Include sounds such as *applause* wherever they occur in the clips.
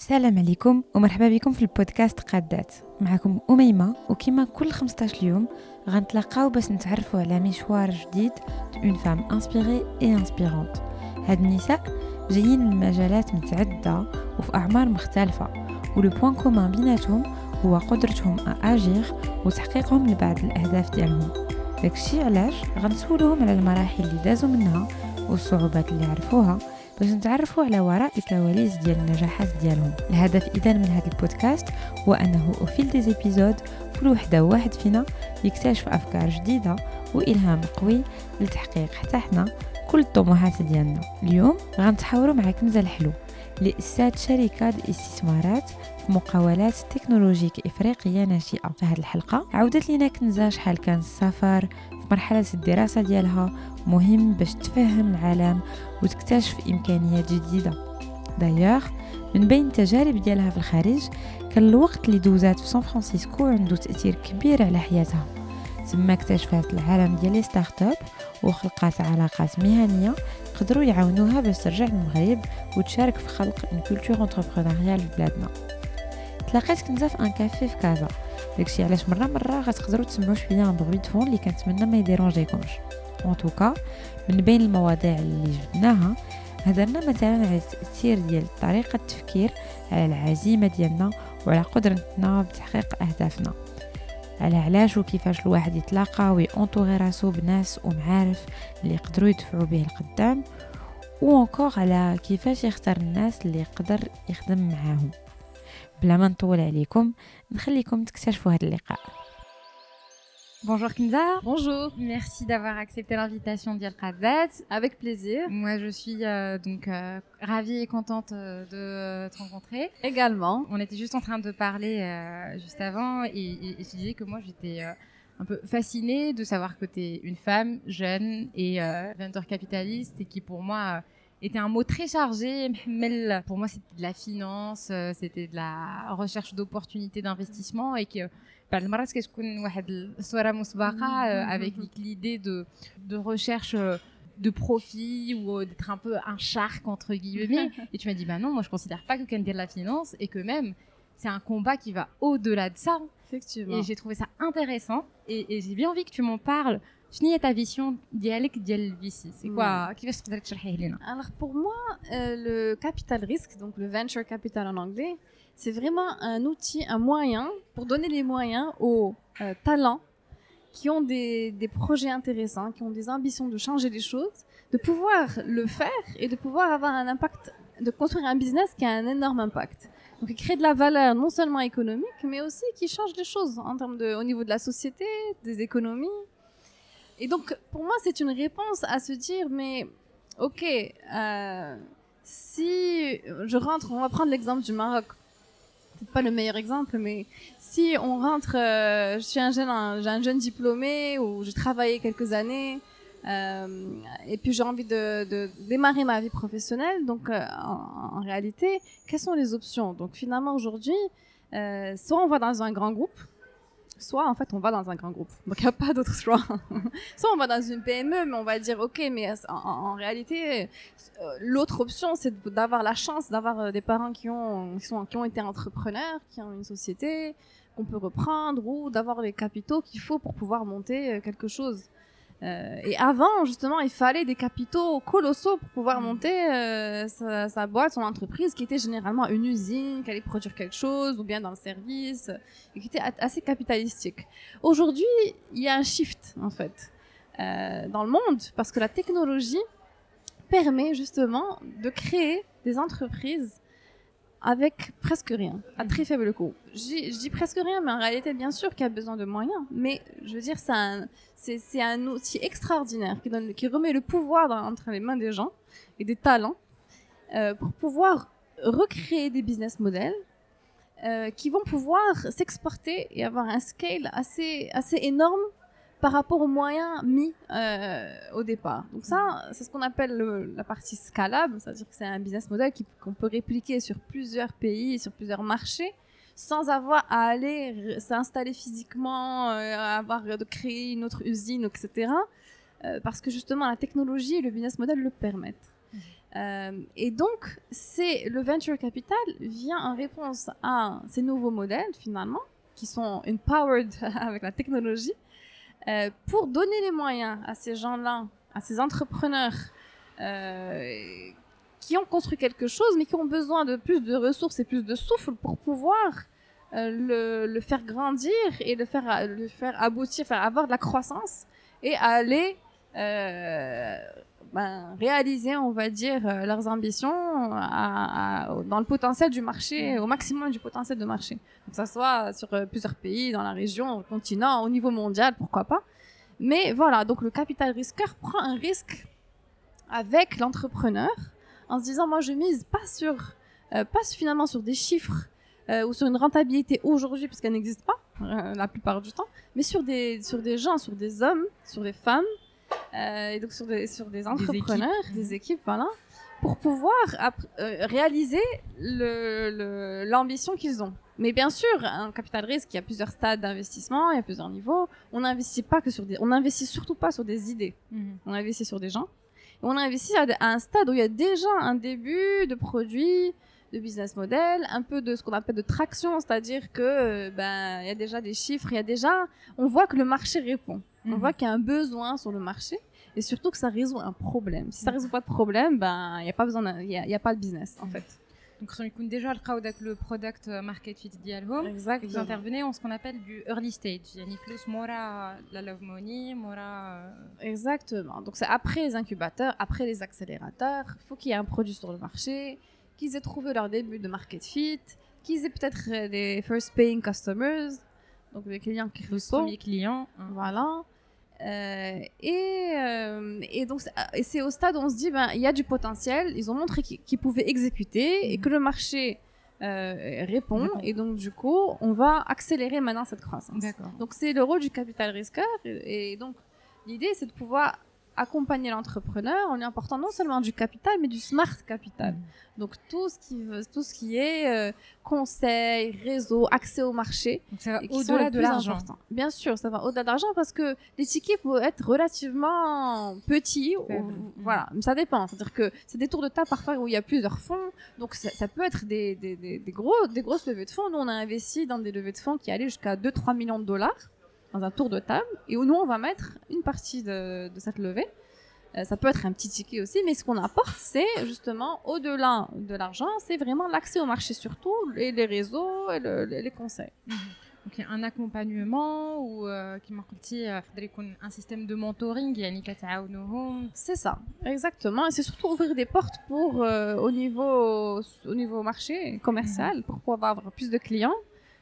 السلام عليكم ومرحبا بكم في البودكاست قادات. معكم أميمة وكما كل 15 يوم غنتلاقاو باش نتعرفوا على مشوار جديد اون فام انسبيري اي انسبيرونت. هاد النساء جايين من مجالات متعددة وفي أعمار مختلفة ولو بوان كومان بيناتهم هو قدرتهم أجيغ وتحقيقهم لبعض الأهداف ديالهم. داكشي علاش غنسولوهم على المراحل اللي دازوا منها والصعوبات اللي عرفوها باش نتعرفوا على وراء الكواليس ديال النجاحات ديالهم. الهدف اذا من هذا البودكاست هو أنه في دي زيبيزود كل وحدة وواحد فينا يكتشف أفكار جديدة وإلهام قوي لتحقيق حتى حنا كل الطموحات ديالنا. اليوم غنتحاوروا مع كنزة الحلو لإسات شركة استثمارات في مقاولات تكنولوجيك إفريقية ناشئة. في هذه الحلقة عودت لنا كنزة شحال كان السفر مرحلة الدراسة ديالها مهم باش تفهم العالم وتكتشف إمكانيات جديدة. دايوغ من بين التجارب ديالها في الخارج كان الوقت اللي دوزات في سان فرانسيسكو عنده تأثير كبير على حياتها. تما اكتشفت العالم ديال لي ستارت اب وخلقات علاقات مهنية قدروا يعاونوها باش ترجع للمغرب وتشارك في خلق اون كولتور انتربرونيال في بلادنا. تلاقيت كنزه في ان كافي في كازا داكشي علاش مره مره غتقدروا تسمعوا شوية ان بغوي دفون اللي كنتمنى ما يديرونجيكمش اون توكا من بين المواضيع اللي جبناها هضرنا مثلا على التأثير ديال طريقة التفكير على العزيمة ديالنا وعلى قدرتنا بتحقيق أهدافنا. على علاش وكيفاش الواحد يتلاقى ويونطوغي راسو بناس ومعارف اللي يقدروا يدفعوا به القدام وانكور على كيفاش يختار الناس اللي يقدر يخدم معاهم. بلا ما نطول عليكم نخليكم تكتشفوا هذا اللقاء Bonjour Kinza. Bonjour. Merci d'avoir accepté l'invitation d'Yalqadat. Avec plaisir. Moi, je suis euh, donc euh, ravie et contente euh, de te rencontrer. Également. On était juste en train de parler euh, juste avant et, et, et, je disais que moi, j'étais euh, un peu fascinée de savoir que tu es une femme jeune et euh, venture capitaliste et qui, pour moi, était un mot très chargé. *laughs* Pour moi, c'était de la finance, c'était de la recherche d'opportunités d'investissement et que بعد المرات كتكون واحد الصوره مسبقه avec l'idée de de recherche de profit ou d'être un peu un shark entre guillemets *laughs* et tu m'as dit bah non moi je considère pas que de la finance et que même c'est un combat qui va au-delà de ça effectivement et j'ai trouvé ça intéressant et, et j'ai bien envie que tu m'en parles شنو هي ta vision ديالك ديال الفيسي سي كوا كيفاش تقدر تشرحيه لنا alors pour moi euh, le capital risque donc le venture capital en anglais c'est vraiment un outil, un moyen pour donner les moyens aux euh, talents qui ont des, des, projets intéressants, qui ont des ambitions de changer les choses, de pouvoir le faire et de pouvoir avoir un impact, de construire un business qui a un énorme impact. Donc, créer de la valeur non seulement économique, mais aussi qui change les choses en termes de, au niveau de la société, des économies. Et donc, pour moi, c'est une réponse à se dire, mais ok, euh, si je rentre, on va prendre l'exemple du Maroc peut-être pas le meilleur exemple, mais si on rentre, euh, je suis un jeune, un, un, jeune diplômé ou j'ai travaillé quelques années euh, et puis j'ai envie de, démarrer ma vie professionnelle. Donc euh, en, réalité, quelles sont les options? Donc finalement aujourd'hui, soit on va dans un grand groupe, soit en fait on va dans un grand groupe. Donc il n'y a pas d'autre choix. *laughs* soit on va dans une PME, mais on va dire ok, mais en, en réalité, euh, l'autre option c'est d'avoir la chance d'avoir euh, des parents qui ont, qui, sont, qui ont été entrepreneurs, qui ont une société qu'on peut reprendre ou d'avoir les capitaux qu'il faut pour pouvoir monter euh, quelque chose. Euh, et avant, justement, il fallait des capitaux colossaux pour pouvoir monter euh, sa, sa, boîte, son entreprise, qui était généralement une usine, qui allait produire quelque chose, ou bien dans le service, et qui était assez capitalistique. Aujourd'hui, il y a un shift, en fait, euh, dans le monde, parce que la technologie permet justement de créer des entreprises avec presque rien, à très faible coût. Je dis presque rien, mais en réalité, bien sûr qu'il y a besoin de moyens. Mais je veux dire, c'est un, outil extraordinaire qui, donne, qui remet le pouvoir dans, entre les mains des gens et des talents euh, pour pouvoir recréer des business models euh, qui vont pouvoir s'exporter et avoir un scale assez, assez énorme par rapport aux moyens mis euh, au départ. Donc ça, c'est ce qu'on appelle le, la partie scalable, c'est-à-dire que c'est un business model qu'on peut répliquer sur plusieurs pays, sur plusieurs marchés, sans avoir à aller s'installer physiquement, euh, avoir de créer une autre usine, etc. Euh, parce que justement, la technologie et le business model le permettent. Euh, et donc, c'est le venture capital vient en réponse à ces nouveaux modèles finalement, qui sont empowered *laughs* avec la technologie, euh, pour donner les moyens à ces gens-là, à ces entrepreneurs euh, qui ont construit quelque chose, mais qui ont besoin de plus de ressources et plus de souffle pour pouvoir euh, le, faire grandir et le faire, le faire aboutir, faire avoir de la croissance et aller ben, réaliser, on va dire, euh, leurs ambitions à, dans le potentiel du marché, au maximum du potentiel de marché. Que ça soit sur euh, plusieurs pays, dans la région, au continent, au niveau mondial, pourquoi pas. Mais voilà, donc le capital risqueur prend un risque avec l'entrepreneur en se disant, moi je mise pas sur, euh, pas finalement sur des chiffres euh, ou sur une rentabilité aujourd'hui, parce qu'elle n'existe pas euh, la plupart du temps, mais sur des, sur des gens, sur des hommes, sur des femmes, euh, et donc sur des, sur des entrepreneurs, des équipes, des équipes voilà, pour pouvoir euh, réaliser l'ambition le, qu'ils ont. Mais bien sûr, un capital risque, il y a plusieurs stades d'investissement, il y a plusieurs niveaux. On n'investit pas que sur des, on n'investit surtout pas sur des idées. Mmh. On investit sur des gens. Et on investit à, à, un stade où il y a déjà un début de produit, de business model, un peu de ce qu'on appelle de traction, c'est-à-dire que ben il y a déjà des chiffres, il y a déjà, on voit que le marché répond, mmh. on voit qu'il y a un besoin sur le marché et surtout que ça résout un problème. Si ça résout pas de problème, ben il y a pas besoin, il y, y, a pas de business en fait. Donc, on écoute déjà le product market fit dialhome. Exact. Vous intervenez en ce qu'on appelle du early stage. Il y a plus mora la love money, mora. Exactement. Donc, c'est après les incubateurs, après les accélérateurs. Il faut qu'il y ait un produit sur le marché qu'ils aient trouvé leur début de market fit, qu'ils aient peut-être des first paying customers, donc des clients qui reçoivent. Premiers clients. Hein. Voilà. Euh, et, euh, et donc c'est au stade où on se dit ben il y a du potentiel, ils ont montré qu'ils qu pouvaient exécuter et que le marché euh, répond et donc du coup on va accélérer maintenant cette croissance. Donc c'est le rôle du capital risqueur et, et donc l'idée c'est de pouvoir accompagner l'entrepreneur en lui apportant non seulement du capital, mais du smart capital. Mmh. Donc tout ce qui veut, tout ce qui est euh, conseil, réseau, accès au marché, au-delà de l'argent. Bien sûr, ça va au-delà de l'argent parce que les tickets peuvent être relativement petits. Ou, mmh. Voilà, ça dépend. C'est-à-dire que c'est des tours de table parfois où il y a plusieurs fonds, donc ça, ça peut être des, des, des, des, gros, des grosses levées de fonds. Nous, on a investi dans des levées de fonds qui allaient jusqu'à 2-3 millions de dollars dans un tour de table et où nous on va mettre une partie de, de cette levée. Euh, ça peut être un petit ticket aussi, mais ce qu'on apporte, c'est justement au-delà de l'argent, c'est vraiment l'accès au marché surtout, et les réseaux et le, les conseils. Mmh. Donc un accompagnement ou qui m'a dit un système de mentoring c'est ça exactement et c'est surtout ouvrir des portes pour euh, au niveau au niveau marché commercial mmh. pour pouvoir avoir plus de clients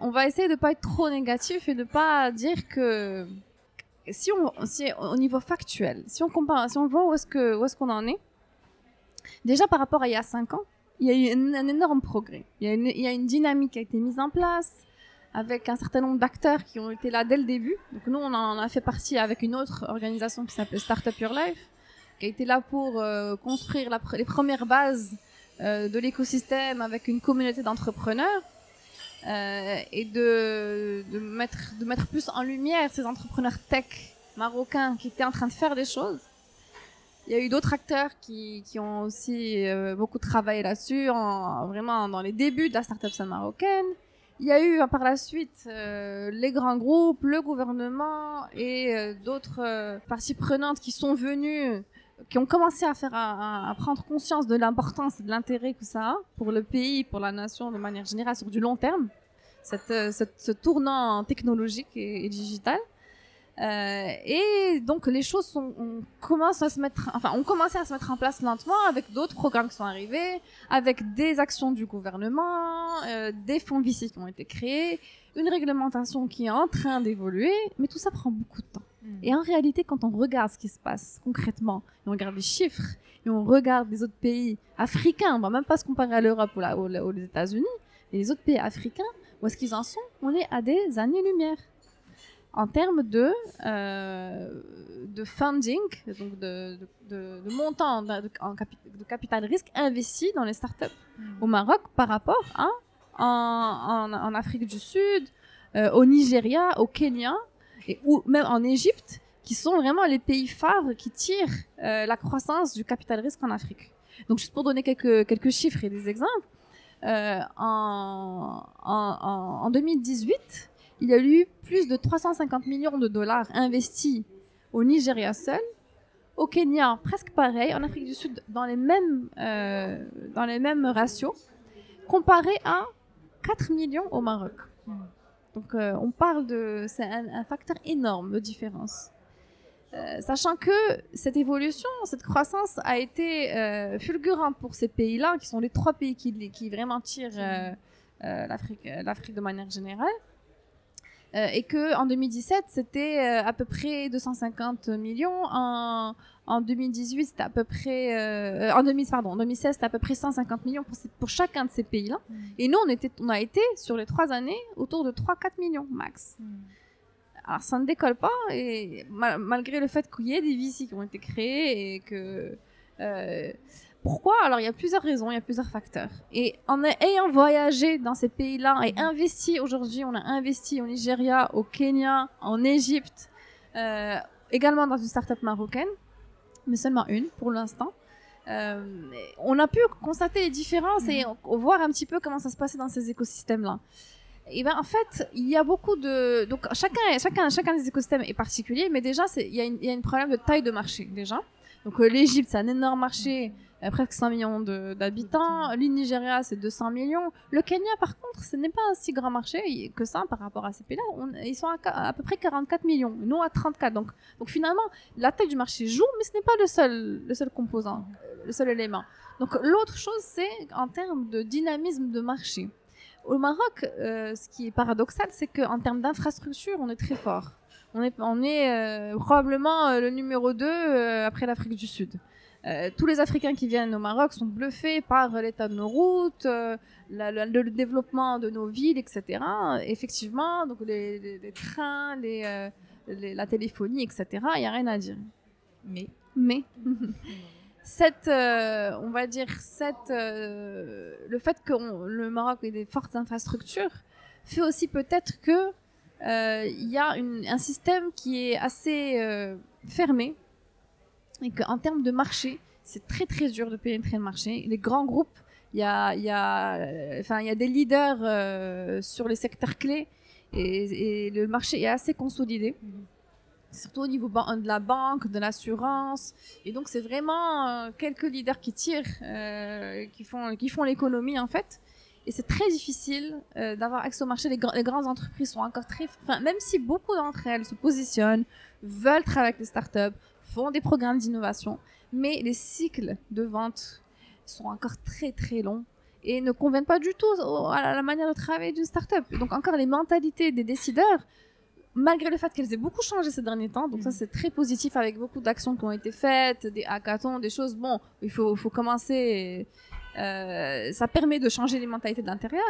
on, va, essayer de pas être trop négatif et de pas dire que si on si au niveau factuel, si on compare, si on voit où est-ce que où est-ce qu'on en est, déjà par rapport à il y a cinq ans, il y a eu un, énorme progrès. Il y, a une, il y a une dynamique qui a été mise en place avec un certain nombre d'acteurs qui ont été là dès le début. Donc nous, on en a fait partie avec une autre organisation qui s'appelle Startup Your Life, qui a été là pour euh, construire les premières bases euh, de l'écosystème avec une communauté d'entrepreneurs euh, et de, mettre, de mettre plus en lumière ces entrepreneurs tech marocains qui étaient en train de faire des choses. Il y a eu d'autres acteurs qui, qui, ont aussi euh, beaucoup travaillé là-dessus, vraiment dans les débuts de la startup marocaine. Il y a eu par la suite euh, les grands groupes, le gouvernement et d'autres parties prenantes qui sont venues qui ont commencé à prendre conscience de l'importance et de l'intérêt que ça a pour le pays, pour la nation de manière générale sur du long terme, cette, cette ce tournant technologique et, digital. Euh, et donc les choses sont, on à se mettre, enfin, on à se mettre en place lentement avec d'autres programmes qui sont arrivés, avec des actions du gouvernement, euh, des fonds VC qui ont été créés, une réglementation qui est en train d'évoluer, mais tout ça prend beaucoup de temps. Et en réalité, quand on regarde ce qui se passe concrètement, et on regarde les chiffres, et on regarde les autres pays africains, on va même pas se comparer à l'Europe ou, la- ou la- ou les États-Unis, mais les autres pays africains, où est-ce qu'ils en sont? On est à des années-lumière. En termes de, euh, de funding, donc de, de, de- de montant de, capital risque investi dans les startups au Maroc par rapport à en, en, en Afrique du Sud, euh, au Nigeria, au Kenya ou même en Égypte, qui sont vraiment les pays phares qui tirent euh, la croissance du capital risque en Afrique. Donc juste pour donner quelques, chiffres et des exemples, euh, en 2018, il y a eu plus de 350 millions de dollars investis au Nigeria seul, au Kenya presque pareil, en Afrique du Sud dans les mêmes, euh, dans les mêmes ratios, comparé à 4 millions au Maroc. Donc euh, on parle de... C'est un, facteur énorme de différence. Euh, sachant que cette évolution, cette croissance a été euh, fulgurante pour ces pays-là, qui sont les trois pays qui, qui vraiment tirent l'Afrique de manière générale. Et que en 2017, c'était à peu près 250 millions. En, en 2018, c'était à peu près... euh, en 2000, pardon, en 2016, c'était à peu près 150 millions pour, chacun de ces pays-là. Et nous, on, était, on a été, sur les trois années, autour de 3-4 millions max. Alors, ça ne décolle pas, et mal- malgré le fait qu'il y ait des VC qui ont été créés et que. euh, pourquoi? Alors, il y a plusieurs raisons, il y a plusieurs facteurs. Et en ayant voyagé dans ces pays-là et investi aujourd'hui, on a investi au Nigeria, au Kenya, en Égypte, euh, également dans une start-up marocaine, mais seulement une pour l'instant. Euh, on a pu constater les différences et voir un petit peu comment ça se passait dans ces écosystèmes-là. Et ben en fait, il y a beaucoup de donc chacun chacun chacun des écosystèmes est particulier, mais déjà c'est il y une y a un problème de taille de marché déjà. Donc euh, l'Égypte c'est un énorme marché, euh, presque 100 millions d'habitants. Le Nigeria c'est 200 millions. Le Kenya par contre, ce n'est pas un si grand marché que ça par rapport à ces pays-là. Ils sont à, à peu près 44 millions, nous à 34. Donc donc finalement la taille du marché joue, mais ce n'est pas le seul le seul composant, le seul élément. Donc l'autre chose c'est en termes de dynamisme de marché. Au Maroc, euh, ce qui est paradoxal, c'est qu'en termes d'infrastructure, on est très fort. On est, on est euh, probablement euh, le numéro 2 euh, après l'Afrique du Sud. Euh, tous les Africains qui viennent au Maroc sont bluffés par l'état de nos routes, euh, la- la- le développement de nos villes, etc. Effectivement, donc les, les- les trains, les, euh, la téléphonie, etc. Il n'y a rien à dire. Mais Mais *laughs* cette, on va dire, cette, le fait que on- le Maroc ait des fortes infrastructures fait aussi peut-être que il y a une- un système qui est assez euh, fermé et qu'en termes de marché, c'est très très dur de pénétrer le marché. Les grands groupes, il y a, y a, euh, enfin, y a des leaders euh, sur les secteurs clés et, et le marché est assez consolidé surtout au niveau de la banque, de l'assurance. Et donc, c'est vraiment euh, quelques leaders qui tirent, euh, qui font, qui font l'économie, en fait. Et c'est très difficile euh, d'avoir accès au marché. Les, gr- les grandes entreprises sont encore très... Enfin, même si beaucoup d'entre elles se positionnent, veulent travailler avec les startups, font des programmes d'innovation, mais les cycles de vente sont encore très, très longs et ne conviennent pas du tout à la- manière de travailler d'une startup. Donc, encore les mentalités des décideurs malgré le fait qu'elles aient beaucoup changé ces derniers temps, donc ça c'est très positif avec beaucoup d'actions qui ont été faites, des hackathons, des choses, bon, il faut, faut commencer, euh, ça permet de changer les mentalités de l'intérieur,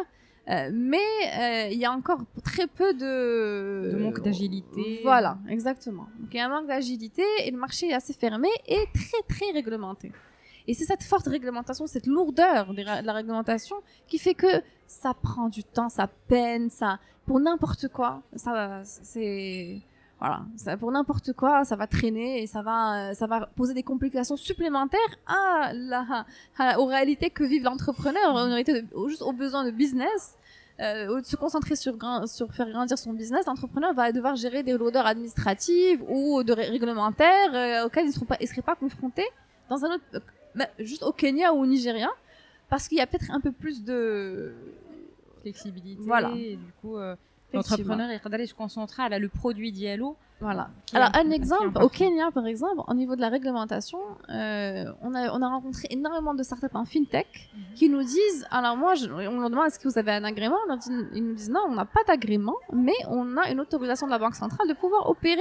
euh, mais euh, il y a encore très peu de... De manque d'agilité. Voilà, exactement. Donc il y a un manque d'agilité et le marché est assez fermé et très très réglementé. Et c'est cette forte réglementation, cette lourdeur de la réglementation qui fait que ça prend du temps, ça peine, ça pour n'importe quoi, ça c'est voilà, ça, pour n'importe quoi, ça va traîner et ça va euh, ça va poser des complications supplémentaires à la à- aux réalités que vivent l'entrepreneur, de- aux- juste aux besoins de business. Euh, au de se concentrer sur, sur faire grandir son business, l'entrepreneur va devoir gérer des lourdeurs administratives ou de ré- réglementaires euh, auxquelles ils ne seront pas, confrontés dans un autre, euh, bah, juste au Kenya ou au Nigeria, parce qu'il y a peut-être un peu plus de flexibilité. Voilà. Et du coup, euh. L'entrepreneur il doit se concentrer à le produit dialogue. Voilà. Est Alors, un est exemple, au Kenya, par exemple, au niveau de la réglementation, euh, on, a, on a rencontré énormément de startups en fintech Mhm. qui nous disent, alors moi, je- on leur demande est-ce que vous avez un agrément? On leur dit- Ils nous disent non, on n'a pas d'agrément, mais on a une autorisation de la Banque centrale de pouvoir opérer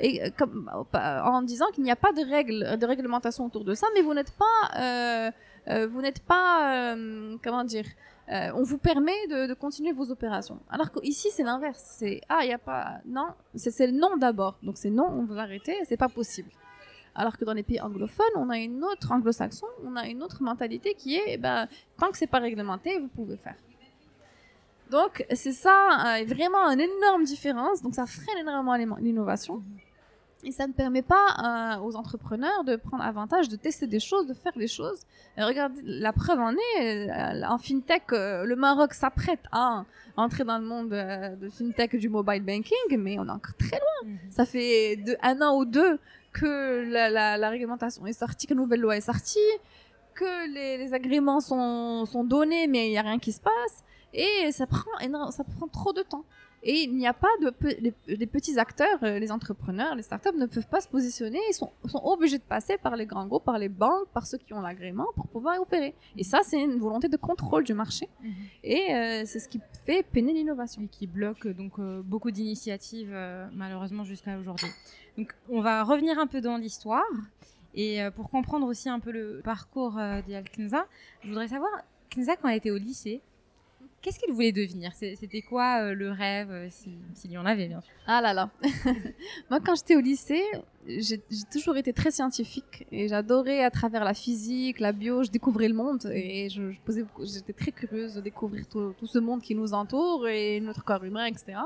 et euh, comme, euh, en disant qu'il n'y a pas de règles, de réglementation autour de ça, mais vous n'êtes pas, euh, euh, vous n'êtes pas, euh, comment dire, euh, on vous permet de, continuer vos opérations. Alors qu'ici c'est l'inverse, c'est ah il a pas, non, c'est le non d'abord, donc c'est non, on veut arrêter, c'est pas possible. Alors que dans les pays anglophones, on a une autre anglo-saxon, on a une autre mentalité qui est, eh ben, tant que c'est pas réglementé, vous pouvez faire. Donc c'est ça, euh, vraiment une énorme différence. Donc ça freine énormément l'innovation. Et ça ne permet pas euh, aux entrepreneurs de prendre avantage, de tester des choses, de faire des choses. Et regardez, la preuve en est, euh, en fintech, euh, le Maroc s'apprête à entrer dans le monde de fintech du mobile banking, mais on est encore très loin. Ça fait de, un an ou deux que la, la- la réglementation est sortie, que la nouvelle loi est sortie, que les, les agréments sont, sont donnés, mais il n'y a rien qui se passe. Et ça prend, énorme- ça prend trop de temps. Et il n'y a pas de pe- les, les petits acteurs, euh, les entrepreneurs, les startups ne peuvent pas se positionner. Ils sont, sont obligés de passer par les grands groupes, par les banques, par ceux qui ont l'agrément pour pouvoir opérer. Et ça, c'est une volonté de contrôle du marché. Et euh, c'est ce qui fait peiner l'innovation. et qui bloque donc euh, beaucoup d'initiatives euh, malheureusement jusqu'à aujourd'hui. Donc on va revenir un peu dans l'histoire et pour comprendre aussi un peu le parcours d'Yal Kenza, je voudrais savoir Kenza quand elle était au lycée, qu'est-ce qu'elle voulait devenir? C'était quoi euh, le rêve euh, si- s'il y en avait bien sûr? Ah là là. *laughs* Moi, quand j'étais au lycée, j'ai toujours été très scientifique et j'adorais à travers la physique, la bio, je découvrais le monde et je, j'étais très curieuse de découvrir tout, tout ce monde qui nous entoure et notre corps humain, etc.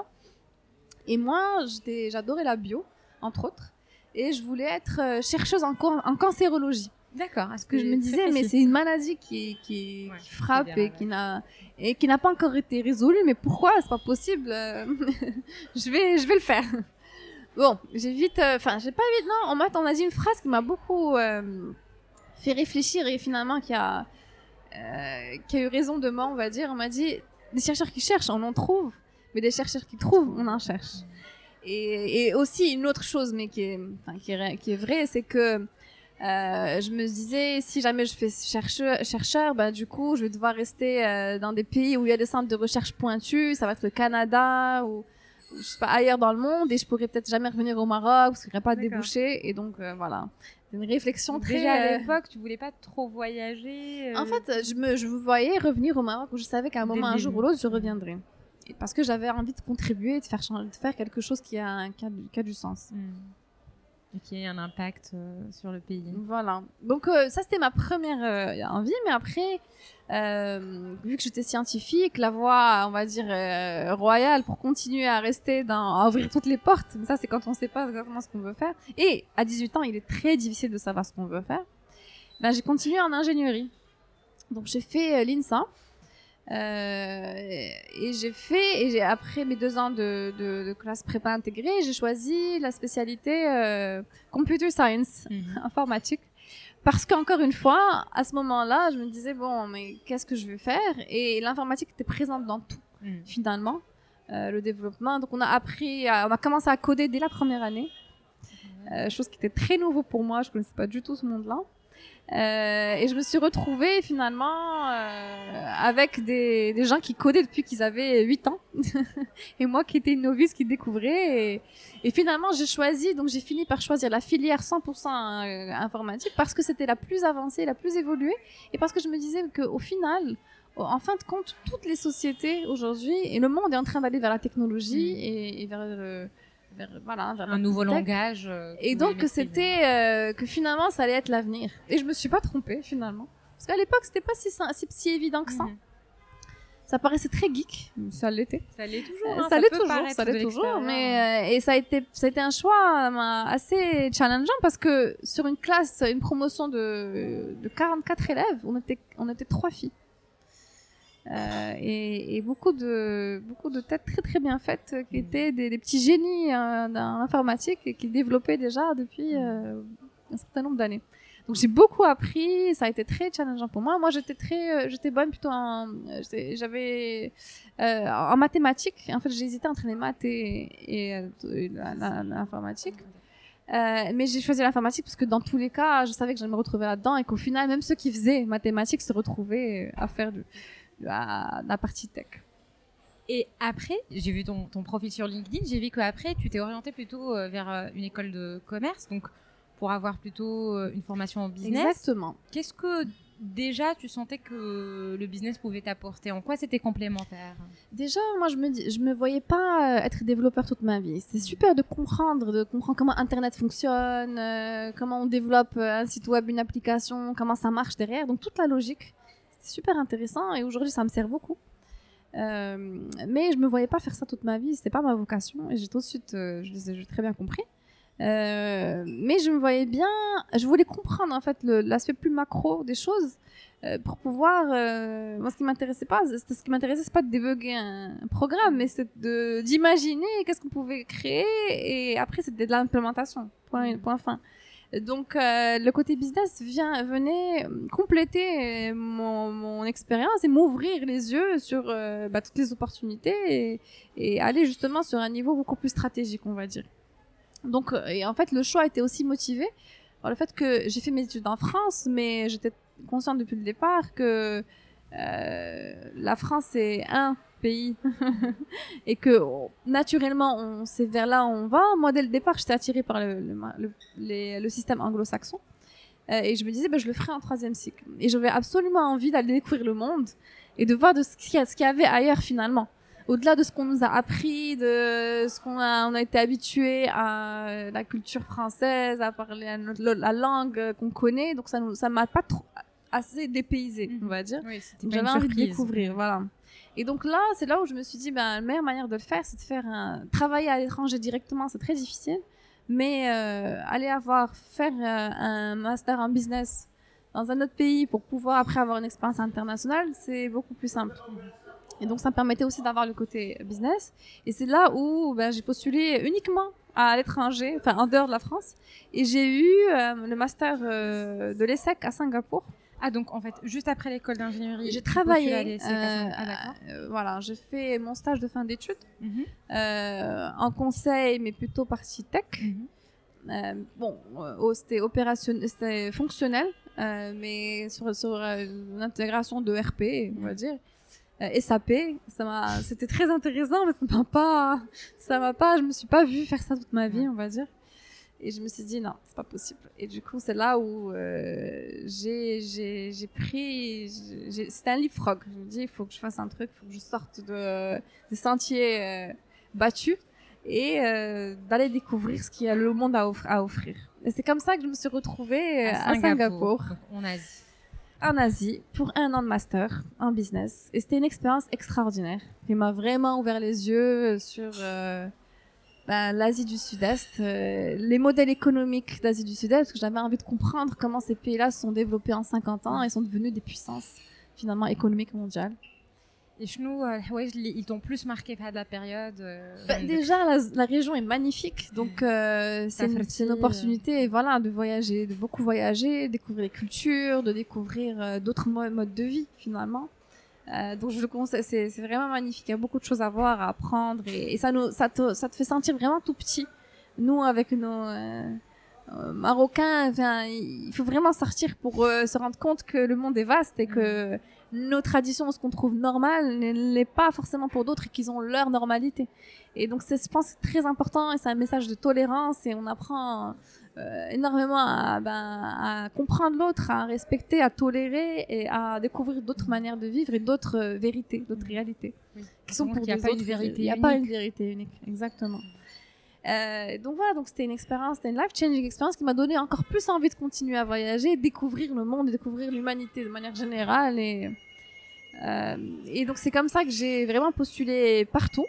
Et moi, j'adorais la bio, entre autres, et je voulais être euh, chercheuse en cancérologie. D'accord. Parce que je me disais, mais c'est une maladie qui, qui, Ouais, qui frappe et qui n'a et qui n'a pas encore été résolue. Mais pourquoi? C'est pas possible. euh, *laughs* je vais, je vais le faire. Bon, j'ai vite, euh, enfin, j'ai pas vite. Non, en on a dit une phrase qui m'a beaucoup euh, fait réfléchir et finalement qui a, euh, qui a eu raison de moi, on va dire. On m'a dit, des chercheurs qui cherchent, on en trouve, mais des chercheurs qui trouvent, on en cherche. Et, et aussi une autre chose, mais qui est, qui est, qui est vraie, c'est que euh, je me disais, si jamais je fais chercheur, chercheur bah, du coup, je vais devoir rester euh, dans des pays où il y a des centres de recherche pointus. Ça va être le Canada ou, je sais pas, ailleurs dans le monde. Et je pourrais peut-être jamais revenir au Maroc parce qu'il n'y aurait pas de D'accord. débouchés. Et donc, euh, voilà. C'est une réflexion très... déjà à l'époque, tu voulais pas trop voyager. en fait, je me je voyais revenir au Maroc où je savais qu'à un moment, un jour ou l'autre, je reviendrais. Et parce que j'avais envie de contribuer, de faire, changer- de faire quelque chose qui a, qui a, du- qui a du sens. hmm. Et qui ait un impact euh, sur le pays. Voilà. Donc euh, ça c'était ma première euh, envie, mais après, vu que j'étais scientifique, la voie, on va dire royale pour continuer à rester dans, à ouvrir toutes les portes. Mais ça c'est quand on sait pas exactement ce qu'on veut faire. Et à 18 ans, il est très difficile de savoir ce qu'on veut faire. Ben j'ai continué en ingénierie. Donc j'ai fait l'INSA. Euh, et j'ai fait, et après mes deux ans de, de, de classe prépa intégrée, j'ai choisi la spécialité euh, computer science Mhm. *laughs* informatique. Parce qu'encore une fois, à ce moment-là, je me disais, bon, mais qu'est-ce que je vais faire? Et l'informatique était présente dans tout, Mhm. finalement, euh, le développement. Donc on a appris, à- on a commencé à coder dès la première année, euh, chose qui était très nouveau pour moi, je connaissais pas du tout ce monde-là. Euh, et je me suis retrouvée finalement euh, avec des, des gens qui codaient depuis qu'ils avaient 8 ans *laughs* et moi qui étais une novice qui découvrait et, et finalement j'ai choisi donc j'ai fini par choisir la filière 100% euh, informatique parce que c'était la plus avancée, la plus évoluée et parce que je me disais que au final en fin de compte toutes les sociétés aujourd'hui et le monde est en train d'aller vers la technologie Mm. et, et vers, le- vers voilà vers Un nouveau langage. euh, Et que donc maîtrisez. c'était euh, que finalement ça allait être l'avenir. Et je me suis pas trompée finalement. Parce qu'à l'époque c'était pas si, si, si évident que ça. Mhm. Ça paraissait très geek, ça l'était. Ça l'est toujours. Euh, hein, ça l'est peut toujours, ça l'est toujours. Mais euh, et ça a été ça a été un choix assez challengeant parce que sur une classe, une promotion de, de 44 élèves, on était on était trois filles. Euh, et, et beaucoup de beaucoup de têtes très très bien faites euh, qui Mhm. étaient des, des petits génies dans l'informatique et qui développaient déjà depuis euh, un certain nombre d'années. Donc j'ai beaucoup appris, ça a été très challengeant pour moi. Moi j'étais très, euh, j'étais bonne plutôt en, j'avais en mathématiques. En fait hésité entre les maths et, l'informatique. Euh, mais j'ai choisi l'informatique parce que dans tous les cas, je savais que j'allais me retrouver là-dedans et qu'au final, même ceux qui faisaient mathématiques se retrouvaient à faire du, la, la partie tech. Et après, j'ai vu ton, ton, profil sur LinkedIn, j'ai vu qu'après, tu t'es orienté plutôt euh, vers euh, une école de commerce, donc pour avoir plutôt euh, une formation en business. Exactement. Qu'est-ce que déjà tu sentais que le business pouvait t'apporter? En quoi c'était complémentaire? Déjà, moi je me dis, je me voyais pas être développeur toute ma vie. C'est super de comprendre, de comprendre comment Internet fonctionne, comment on développe un site web, une application, comment ça marche derrière. Donc toute la logique, super intéressant et aujourd'hui ça me sert beaucoup. Euh, mais je me voyais pas faire ça toute ma vie, c'était pas ma vocation et j'ai tout de suite, euh, je les ai très bien compris. Euh, mais je me voyais bien, je voulais comprendre en fait l'aspect plus macro des choses pour pouvoir. moi, ce qui m'intéressait pas, ce qui m'intéressait, c'est pas de débugger un, programme, mais c'est d'imaginer qu'est-ce qu'on pouvait créer et après c'était de l'implémentation. Point, point fin. Donc euh, le côté business vient, venait compléter mon, mon expérience et m'ouvrir les yeux sur euh, bah, toutes les opportunités et, aller justement sur un niveau beaucoup plus stratégique, on va dire. Donc euh, et en fait le choix était aussi motivé par le fait que j'ai fait mes études en France, mais j'étais consciente depuis le départ que la France est un pays. *laughs* Et que naturellement on c'est vers là où on va. Moi dès le départ j'étais attirée par le, le, le, système anglo-saxon. Euh, et je me disais ben, je le ferai en troisième cycle. Et j'avais absolument envie d'aller découvrir le monde et de voir de ce qu'il y, avait ailleurs finalement. Au-delà de ce qu'on nous a appris de ce qu'on a on a été habitué à la culture française à parler la langue qu'on connaît. Donc ça ça m'a pas trop assez dépaysé on va dire. Oui, j'avais envie de découvrir voilà et donc là, c'est là où je me suis dit, ben, la meilleure manière de le faire, c'est de faire un... travailler à l'étranger directement, c'est très difficile. Mais euh, aller avoir, faire euh, un master en business dans un autre pays pour pouvoir après avoir une expérience internationale, c'est beaucoup plus simple. Et donc ça me permettait aussi d'avoir le côté business. Et c'est là où ben, j'ai postulé uniquement à l'étranger, enfin en dehors de la France. Et j'ai eu euh, le master de l'ESSEC à Singapour. Ah, donc en fait, juste après l'école d'ingénierie, j'ai travaillé. Euh, ah, euh, voilà, j'ai fait mon stage de fin d'études mhm. euh, en conseil, mais plutôt partie tech. Mhm. bon, c'était opérationnel, c'était fonctionnel, mais sur, sur l'intégration de RP, on va mhm. dire. SAP, ça m'a, c'était très intéressant, mais ça m'a pas, ça m'a pas, je me suis pas vue faire ça toute ma vie, on va dire. Et je me suis dit, non, c'est pas possible. Et du coup, c'est là où euh, j'ai pris. C'était un leapfrog. Je me dis, il faut que je fasse un truc, il faut que je sorte de, des sentiers euh, battus et euh, d'aller découvrir ce qu'il y a le monde à, à offrir. Et c'est comme ça que je me suis retrouvée à, Singapour. en Asie. En Asie, pour un an de master en business. Et c'était une expérience extraordinaire qui m'a vraiment ouvert les yeux sur bah, l'Asie du Sud-Est, euh, les modèles économiques d'Asie du Sud-Est, parce que j'avais envie de comprendre comment ces pays-là se sont développés en 50 ans et sont devenus des puissances finalement économiques mondiales. Et chez nous, euh, ouais, ils t'ont plus marqué par la période euh, bah, Déjà, la, région est magnifique, donc c'est une, une, opportunité, voilà, de voyager, de beaucoup voyager, découvrir les cultures, de découvrir d'autres modes de vie finalement. Euh, donc je le conseille, c'est, c'est vraiment magnifique. Il y a beaucoup de choses à voir, à apprendre, et, ça nous, ça te, ça te fait sentir vraiment tout petit. Nous, avec nos euh, euh Marocains, enfin, il faut vraiment sortir pour euh, se rendre compte que le monde est vaste et que mm. nos traditions, ce qu'on trouve normal, n'est pas forcément pour d'autres et qu'ils ont leur normalité. Et donc, c'est, je pense, très important et c'est un message de tolérance et on apprend euh, énormément à, ben, à comprendre l'autre, à respecter, à tolérer et à découvrir d'autres manières de vivre et d'autres euh, vérités, d'autres réalités. Qui sont pour il n'y a pas une vérité Il n'y a pas une vérité unique, exactement. Euh, donc voilà, donc c'était une expérience, c'était une life-changing expérience qui m'a donné encore plus envie de continuer à voyager, découvrir le monde, découvrir l'humanité de manière générale. Et, et donc c'est comme ça que j'ai vraiment postulé partout.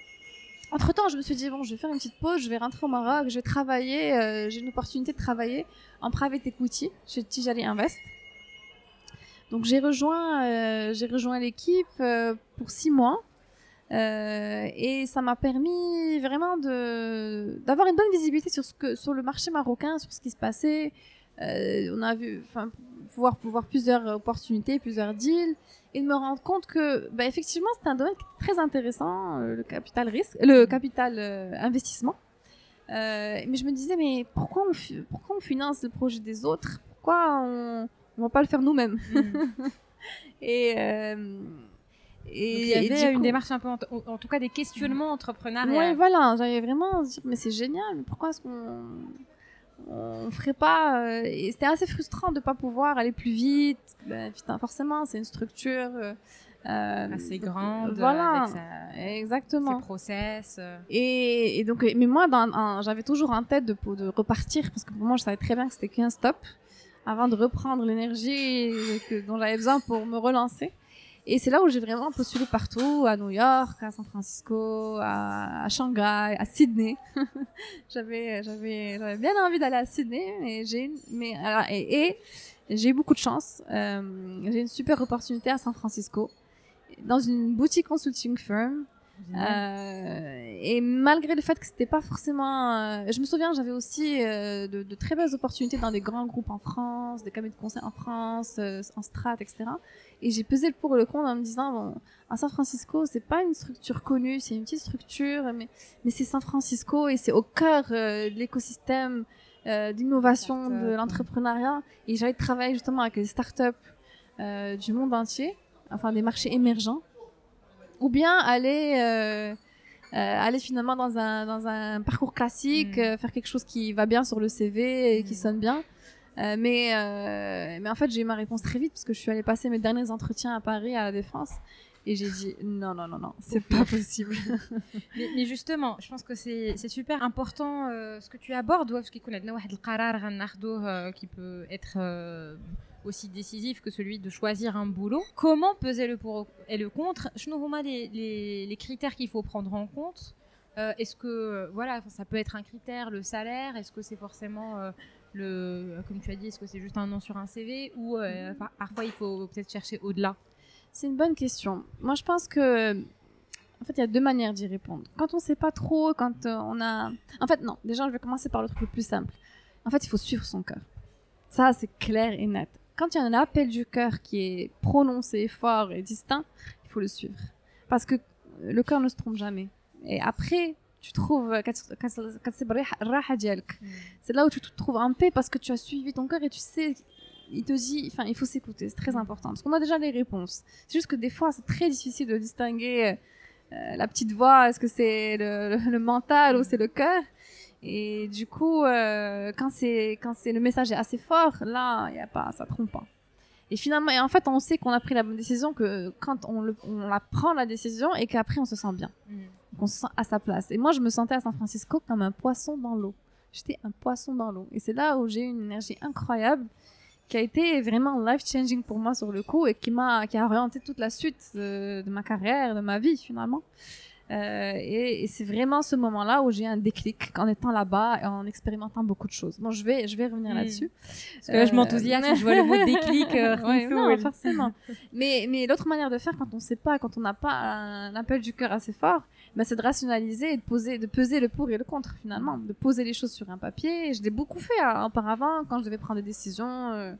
Entre temps, je me suis dit, bon, je vais faire une petite pause, je vais rentrer au Maroc, je vais travailler, euh, j'ai une opportunité de travailler en private equity chez Tijali Invest. Donc j'ai rejoint, euh, rejoint l'équipe euh, pour six mois. et ça m'a permis vraiment d'avoir une bonne visibilité sur ce que sur le marché marocain, sur ce qui se passait. on a vu, enfin, pouvoir pouvoir plusieurs opportunités, plusieurs deals et de me rendre compte que bah, effectivement c'est un domaine très intéressant euh, le capital risque le capital euh, investissement euh, mais je me disais mais pourquoi on pourquoi on finance le projet des autres? Pourquoi on on va pas le faire nous-mêmes? Mm. *laughs* et Et, il y avait une démarche un peu, en, tout cas des questionnements entrepreneuriaux. Oui, voilà, j'avais vraiment mais c'est génial, mais pourquoi est-ce qu'on on ferait pas euh, et c'était assez frustrant de pas pouvoir aller plus vite. Ben, putain, forcément c'est une structure euh, euh, assez grande voilà exactement. ses process et, et, donc mais moi j'avais toujours en tête de, de repartir parce que pour moi je savais très bien que c'était qu'un stop avant de reprendre l'énergie dont j'avais besoin pour me relancer et c'est là où j'ai vraiment postulé partout, à New York, à San Francisco, à, Shanghai, à Sydney. *laughs* j'avais, j'avais, j'avais bien envie d'aller à Sydney, mais j'ai, mais alors, et, j'ai eu beaucoup de chance. Euh, j'ai une super opportunité à San Francisco, dans une boutique consulting firm et malgré le fait que c'était pas forcément, euh, je me souviens, j'avais aussi euh, de, de, très belles opportunités dans des grands groupes en France, des cabinets de conseil en France, euh, en strat, etc. Et j'ai pesé le pour et le contre en me disant, bon, à San Francisco, c'est pas une structure connue, c'est une petite structure, mais, mais c'est San Francisco et c'est au cœur de l'écosystème d'innovation de l'entrepreneuriat. Et j'avais travaillé justement avec des startups du monde entier, enfin des marchés émergents ou bien aller euh, euh, aller finalement dans un dans un parcours classique, mm. euh, faire quelque chose qui va bien sur le CV et qui mm. sonne bien. Euh, mais euh, mais en fait j'ai eu ma réponse très vite parce que je suis allée passer mes derniers entretiens à Paris à la Défense et j'ai dit non non non non c'est pas possible. *laughs* mais, mais, justement je pense que c'est c'est super important ce que tu abordes parce qu'il connaît qui peut être aussi décisif que celui de choisir un boulot. Comment peser le pour et le contre? Je nous les, les, les critères qu'il faut prendre en compte. Euh, Est-ce que voilà, ça peut être un critère, le salaire Est-ce que c'est forcément euh, le, comme tu as dit, est-ce que c'est juste un nom sur un CV ou euh, par parfois il faut peut-être chercher au-delà? C'est une bonne question. Moi, je pense que en fait, il y a deux manières d'y répondre. Quand on sait pas trop, quand euh, on a, en fait, non. Déjà, je vais commencer par le truc le plus simple. En fait, il faut suivre son cœur. Ça, c'est clair et net quand il y a un appel du cœur qui est prononcé, fort et distinct, il faut le suivre. Parce que le cœur ne se trompe jamais. Et après, tu trouves mm. c'est là où tu te trouves en paix parce que tu as suivi ton cœur et tu sais il te dit enfin il faut s'écouter c'est très mm. important parce qu'on a déjà les réponses c'est juste que des fois c'est très difficile de distinguer euh, la petite voix est-ce que c'est le, mental ou c'est le cœur? Et du coup, euh, quand c'est quand c'est le message est assez fort, là, y a pas, ça trompe pas. Et finalement, et en fait, on sait qu'on a pris la bonne décision que quand on, le, on la prend la décision et qu'après on se sent bien, mm. qu'on se sent à sa place. Et moi, je me sentais à San Francisco comme un poisson dans l'eau. J'étais un poisson dans l'eau. Et c'est là où j'ai eu une énergie incroyable qui a été vraiment life changing pour moi sur le coup et qui m'a qui a orienté toute la suite de, de ma carrière, de ma vie finalement. Euh, et, et c'est vraiment ce moment-là où j'ai un déclic en étant là-bas et en expérimentant beaucoup de choses. Bon, je vais, je vais revenir hmm. là-dessus. Parce que là, je m'enthousiasme, je vois le mot déclic. Euh, ouais, non, forcément. mais mais l'autre manière de faire quand on ne sait pas, quand on n'a pas un appel du cœur assez fort, ben, c'est de rationaliser et de poser, de peser le pour et le contre finalement, de poser les choses sur un papier. Je l'ai beaucoup fait hein, auparavant quand je devais prendre des décisions.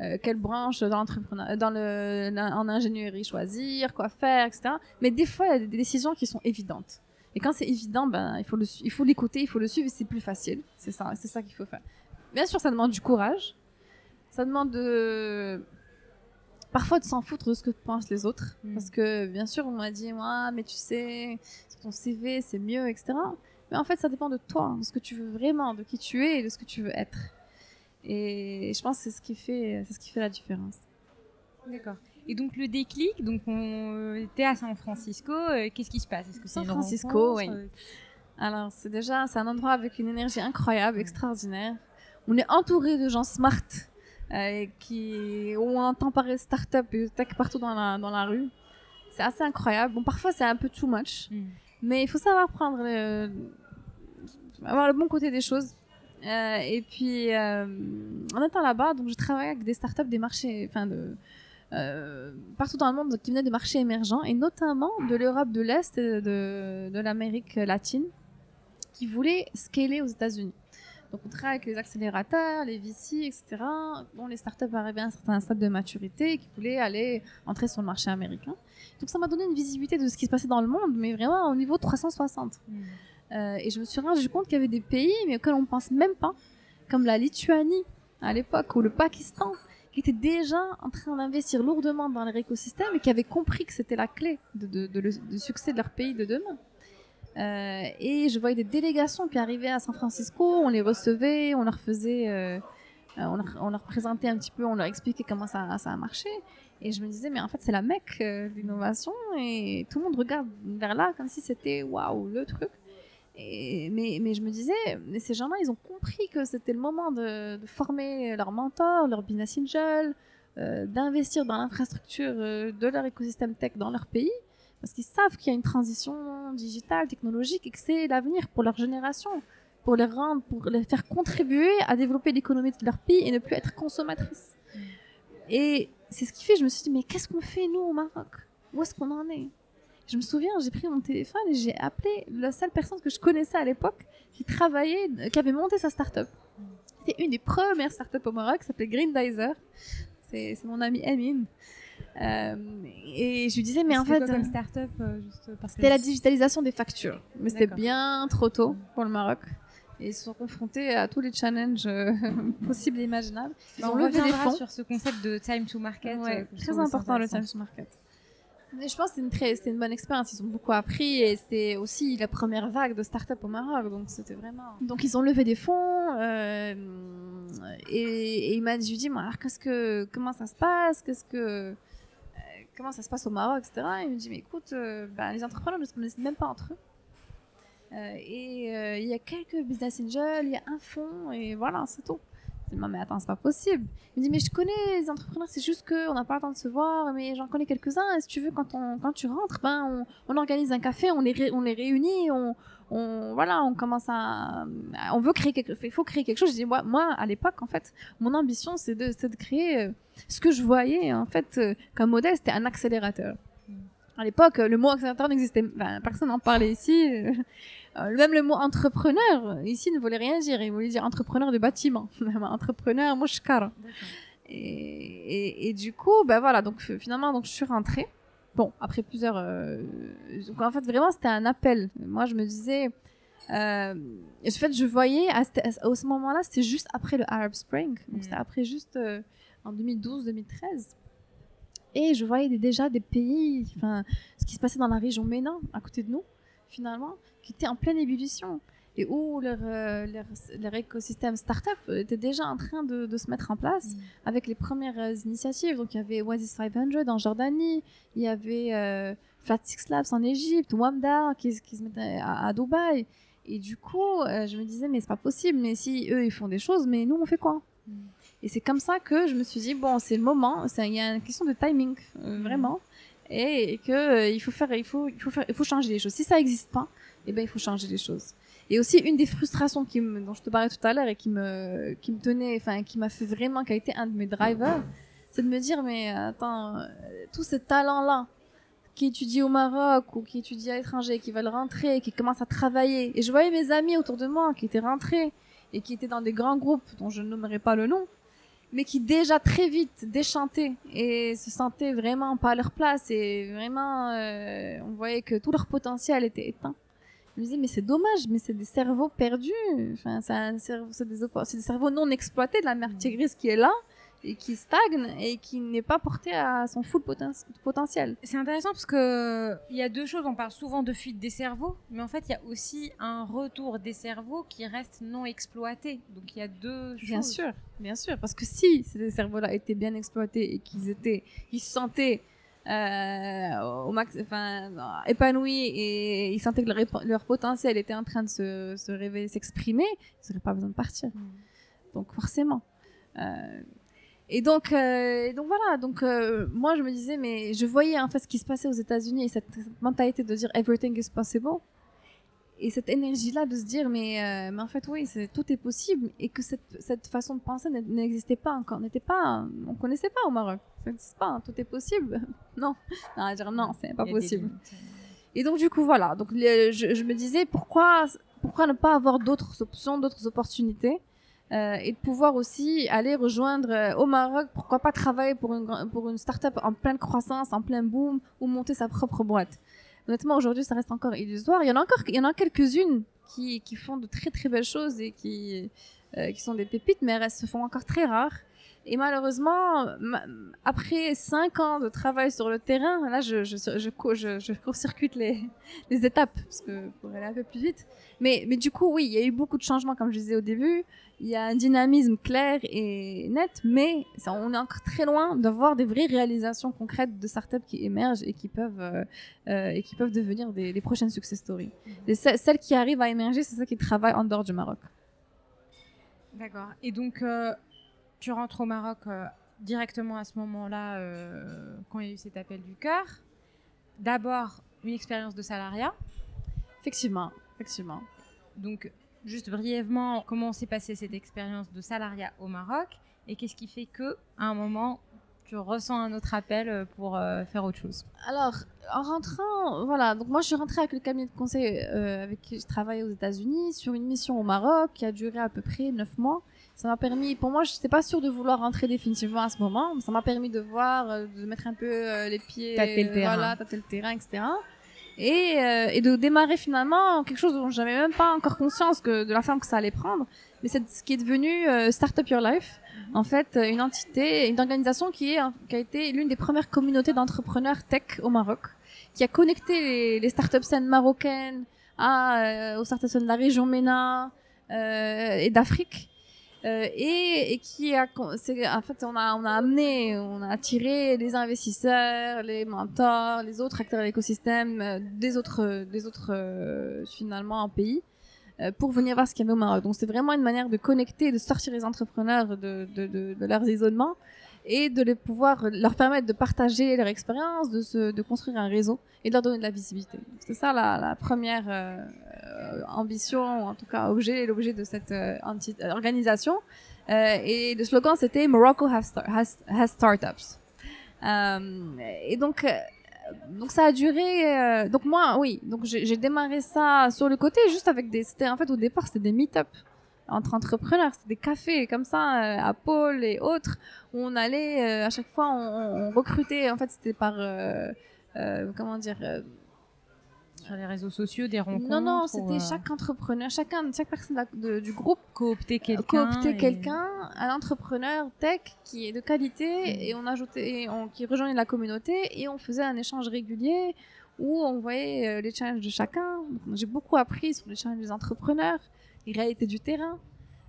Euh, quelle branche dans dans le, en ingénierie choisir, quoi faire, etc. Mais des fois, il y a des décisions qui sont évidentes. Et quand c'est évident, ben, il faut le, il faut l'écouter, il faut le suivre et c'est plus facile. C'est ça, c'est ça qu'il faut faire. Bien sûr, ça demande du courage. Ça demande de, parfois de s'en foutre de ce que pensent les autres. Mm. Parce que, bien sûr, on m'a dit, ouais, mais tu sais, sur ton CV, c'est mieux, etc. Mais en fait, ça dépend de toi, de ce que tu veux vraiment, de qui tu es et de ce que tu veux être. Et je pense que c'est ce qui fait, c'est ce qui fait la différence. D'accord. Et donc le déclic, donc on était à San Francisco, euh, qu'est-ce qui se passe? Est-ce que San Francisco, oui. Euh? Alors c'est déjà c'est un endroit avec une énergie incroyable, extraordinaire. On est entouré de gens smart euh, qui ont un temps parler start-up et tech partout dans la dans la rue. C'est assez incroyable. Bon parfois c'est un peu too much, mm. mais il faut savoir prendre le, avoir le bon côté des choses euh, et puis, euh, en étant là-bas, donc je travaillais avec des startups des marchés, enfin de euh, partout dans le monde qui venaient des marchés émergents et notamment de l'Europe de l'Est et de, de l'Amérique latine qui voulaient scaler aux États-Unis. Donc on travaille avec les accélérateurs, les VC, etc. dont les startups arrivaient à un certain stade de maturité et qui voulaient aller entrer sur le marché américain. Donc ça m'a donné une visibilité de ce qui se passait dans le monde, mais vraiment au niveau 360. Euh, et je me suis rendu compte qu'il y avait des pays mais auxquels on pense même pas, comme la Lituanie à l'époque ou le Pakistan, qui étaient déjà en train d'investir lourdement dans leur écosystème et qui avaient compris que c'était la clé de, du succès de leur pays de demain. Euh, et je voyais des délégations qui arrivaient à San Francisco, on les recevait, on leur faisait, euh, on, leur, présentait un petit peu, on leur expliquait comment ça, ça a marché. Et je me disais, mais en fait, c'est la mecque euh, l'innovation et tout le monde regarde vers là comme si c'était waouh, le truc. Et, mais, mais je me disais, mais ces gens-là, ils ont compris que c'était le moment de, de former leurs mentors, leurs business angels, euh, d'investir dans l'infrastructure euh, de leur écosystème tech dans leur pays, parce qu'ils savent qu'il y a une transition digitale, technologique, et que c'est l'avenir pour leur génération, pour les rendre, pour les faire contribuer à développer l'économie de leur pays et ne plus être consommatrices. Et c'est ce qui fait, je me suis dit, mais qu'est-ce qu'on fait nous au Maroc? Où est-ce qu'on en est? Je me souviens, j'ai pris mon téléphone et j'ai appelé la seule personne que je connaissais à l'époque qui travaillait, qui avait monté sa start-up. C'était une des premières start-up au Maroc, s'appelait Greendizer. C'est mon ami Amine. Euh, et je lui disais, mais en fait. Comme start-up euh, C'était la digitalisation des factures. Mais c'était bien trop tôt pour le Maroc. Et ils se sont confrontés à tous les challenges euh, *laughs* possibles et imaginables. Ils bah, ont levé des fonds. sur ce concept de time to market. Ouais, très important le time to market. Je pense que c'était une, bonne expérience. Ils ont beaucoup appris et c'était aussi la première vague de start-up au Maroc. Donc c'était vraiment. Donc ils ont levé des fonds euh, et, il m'a dit, je lui dis, alors que, comment ça se passe, qu'est-ce que, euh, comment ça se passe au Maroc, etc. Et il me dit, mais écoute, euh, ben, les entrepreneurs ne se connaissent même pas entre eux. Et il y a quelques business angels, il y a un fonds et voilà, c'est tout. Non, mais attends, c'est pas possible. Il me dit, mais je connais les entrepreneurs, c'est juste qu'on n'a pas le temps de se voir, mais j'en connais quelques-uns. Et si tu veux, quand, on, quand tu rentres, ben, on, organise un café, on les, on les réunit, on, on, voilà, on commence à, on veut créer quelque, il faut créer quelque chose. Je dis, moi, moi, à l'époque, en fait, mon ambition, c'est de, de créer euh, ce que je voyais, en fait, euh, comme modèle, c'était un accélérateur. À l'époque, le mot accélérateur n'existait, ben, personne n'en parlait ici. Euh, même le mot entrepreneur, ici, ne voulait rien dire. Il voulait dire entrepreneur de bâtiment. *laughs* entrepreneur mouchkar. Et, et, et, du coup, ben voilà, donc finalement, donc, je suis rentrée. Bon, après plusieurs... Euh... Donc en fait, vraiment, c'était un appel. Moi, je me disais... Euh, en fait, je voyais, à, à, ce moment-là, c'était juste après le Arab Spring. Donc, c'était après juste euh, en 2012-2013. Et je voyais déjà des pays, enfin, ce qui se passait dans la région MENA, à côté de nous, finalement, qui étaient en pleine ébullition et où leur, euh, leur, leur, écosystème startup était déjà en train de, de se mettre en place mmh. avec les premières euh, initiatives. Donc il y avait Oasis 500 en Jordanie, il y avait euh, Flat Six Labs en Égypte, Wamda qui, qui se mettait à, à, Dubaï. Et du coup, euh, je me disais, mais c'est pas possible, mais si eux ils font des choses, mais nous on fait quoi? Mmh. Et c'est comme ça que je me suis dit, bon, c'est le moment, il y a une question de timing, mmh. vraiment, et, et que il faut faire, il faut, il faut faire, il faut changer les choses. Si ça n'existe pas, eh ben, il faut changer les choses. Et aussi, une des frustrations qui me, dont je te parlais tout à l'heure et qui me, qui me tenait, enfin, qui m'a fait vraiment, qui a été un de mes drivers, c'est de me dire, mais attends, euh, tous ces talents-là, qui étudient au Maroc ou qui étudient à l'étranger, qui veulent rentrer, qui commencent à travailler. Et je voyais mes amis autour de moi qui étaient rentrés et qui étaient dans des grands groupes dont je ne nommerai pas le nom, mais qui déjà très vite déchantaient et se sentaient vraiment pas à leur place et vraiment euh, on voyait que tout leur potentiel était éteint. Je me disais, mais c'est dommage, mais c'est des cerveaux perdus. Enfin, c'est des, des, cerveaux non exploités de la mère tigris qui est là et qui stagne et qui n'est pas porté à son full poten potentiel. C'est intéressant parce que il y a deux choses. On parle souvent de fuite des cerveaux, mais en fait, il y a aussi un retour des cerveaux qui reste non exploité. Donc, il y a deux choses. Bien sûr, bien sûr, parce que si ces cerveaux-là étaient bien exploités et qu'ils étaient, ils se sentaient euh, au max, enfin, épanouis et ils sentaient que leur, leur, potentiel était en train de se, se révéler, s'exprimer, ils n'auraient pas besoin de partir. Mm. Donc forcément. Euh, et donc, euh, donc voilà. Donc euh, moi je me disais, mais je voyais en fait ce qui se passait aux États-Unis et cette, cette, mentalité de dire everything is possible et cette énergie-là de se dire mais, euh, mais en fait oui tout est possible et que cette, cette façon de penser n'existait pas encore n'était pas on connaissait pas au Maroc. Ça n'existe pas hein, tout est possible. *laughs* Non. Non à dire non c'est pas possible. et donc du coup voilà. Donc je, je, me disais pourquoi pourquoi ne pas avoir d'autres options d'autres opportunités? Euh, et de pouvoir aussi aller rejoindre euh, au Maroc pourquoi pas travailler pour une pour une start-up en pleine croissance en plein boom ou monter sa propre boîte honnêtement, aujourd'hui, ça reste encore illusoire. Il y en a encore, il y en a quelques-unes qui, qui font de très très belles choses et qui, euh, qui sont des pépites, mais elles se font encore très rares. et malheureusement, après cinq ans de travail sur le terrain, là, je, je, je, je, court-circuite les, *laughs* les étapes, parce que pour aller un peu plus vite. Mais, mais du coup, oui, il y a eu beaucoup de changements, comme je disais au début. Il y a un dynamisme clair et net, mais ça, on est encore très loin d'avoir des vraies réalisations concrètes de startups qui émergent et qui peuvent, euh, euh et qui peuvent devenir des, prochaines success stories. Et mm-hmm. celles qui arrivent à émerger, c'est celles qui travaillent en dehors du Maroc. D'accord. Et donc, euh, tu rentres au Maroc euh, directement à ce moment-là, euh, quand il y a eu cet appel du cœur. D'abord, une expérience de salariat. Effectivement, effectivement. Donc, juste brièvement, comment s'est passée cette expérience de salariat au Maroc et qu'est-ce qui fait que, à un moment, tu ressens un autre appel euh, pour faire autre chose Alors, en rentrant, voilà, donc moi je suis rentrée avec le cabinet de conseil avec qui je travaillais aux États-Unis sur une mission au Maroc qui a duré à peu près neuf mois ça m'a permis, pour moi, je n'étais pas sûre de vouloir rentrer définitivement à ce moment, mais ça m'a permis de voir, euh, de mettre un peu euh, les pieds, tâter le terrain, voilà, tâter le terrain, etc. Et, euh, et de démarrer finalement quelque chose dont j'avais même pas encore conscience que de la forme que ça allait prendre, mais c'est ce qui est devenu Startup Your Life. En fait, une entité, une organisation qui, est, qui a été l'une des premières communautés d'entrepreneurs tech au Maroc, qui a connecté les, startups scènes marocaines à, aux startups de la région MENA et d'Afrique euh, et, et, qui a, en fait, on a, on a amené, on a attiré les investisseurs, les mentors, les autres acteurs de l'écosystème, euh, des autres, des autres euh, finalement pays, pour venir voir ce qu'il y avait au Maroc. Donc c'est vraiment une manière de connecter, de sortir les entrepreneurs de, de, de, de leurs isolements et de les pouvoir leur permettre de partager leur expérience, de, se, de construire un réseau et de leur donner de la visibilité. C'est ça la, la première euh, ambition, en tout cas objet, l'objet de cette euh, organisation. Euh, et le slogan c'était Morocco has, has, startups. et donc donc ça a duré. donc moi, oui. Donc j'ai démarré ça sur le côté, juste avec des. C'était en fait au départ c'était des meet-up entre entrepreneurs, c'était des cafés comme ça à Pôle et autres où on allait à chaque fois on recrutait. En fait c'était par comment dire sur les réseaux sociaux, des rencontres Non, non, c'était euh, chaque entrepreneur, chacun, chaque personne du groupe coopter quelqu'un, coopter quelqu'un, un entrepreneur tech qui est de qualité mm. et on ajoutait, on, qui rejoignait la communauté et on faisait un échange régulier où on voyait euh, les challenges de chacun. J'ai beaucoup appris sur les challenges des entrepreneurs, les réalités du terrain.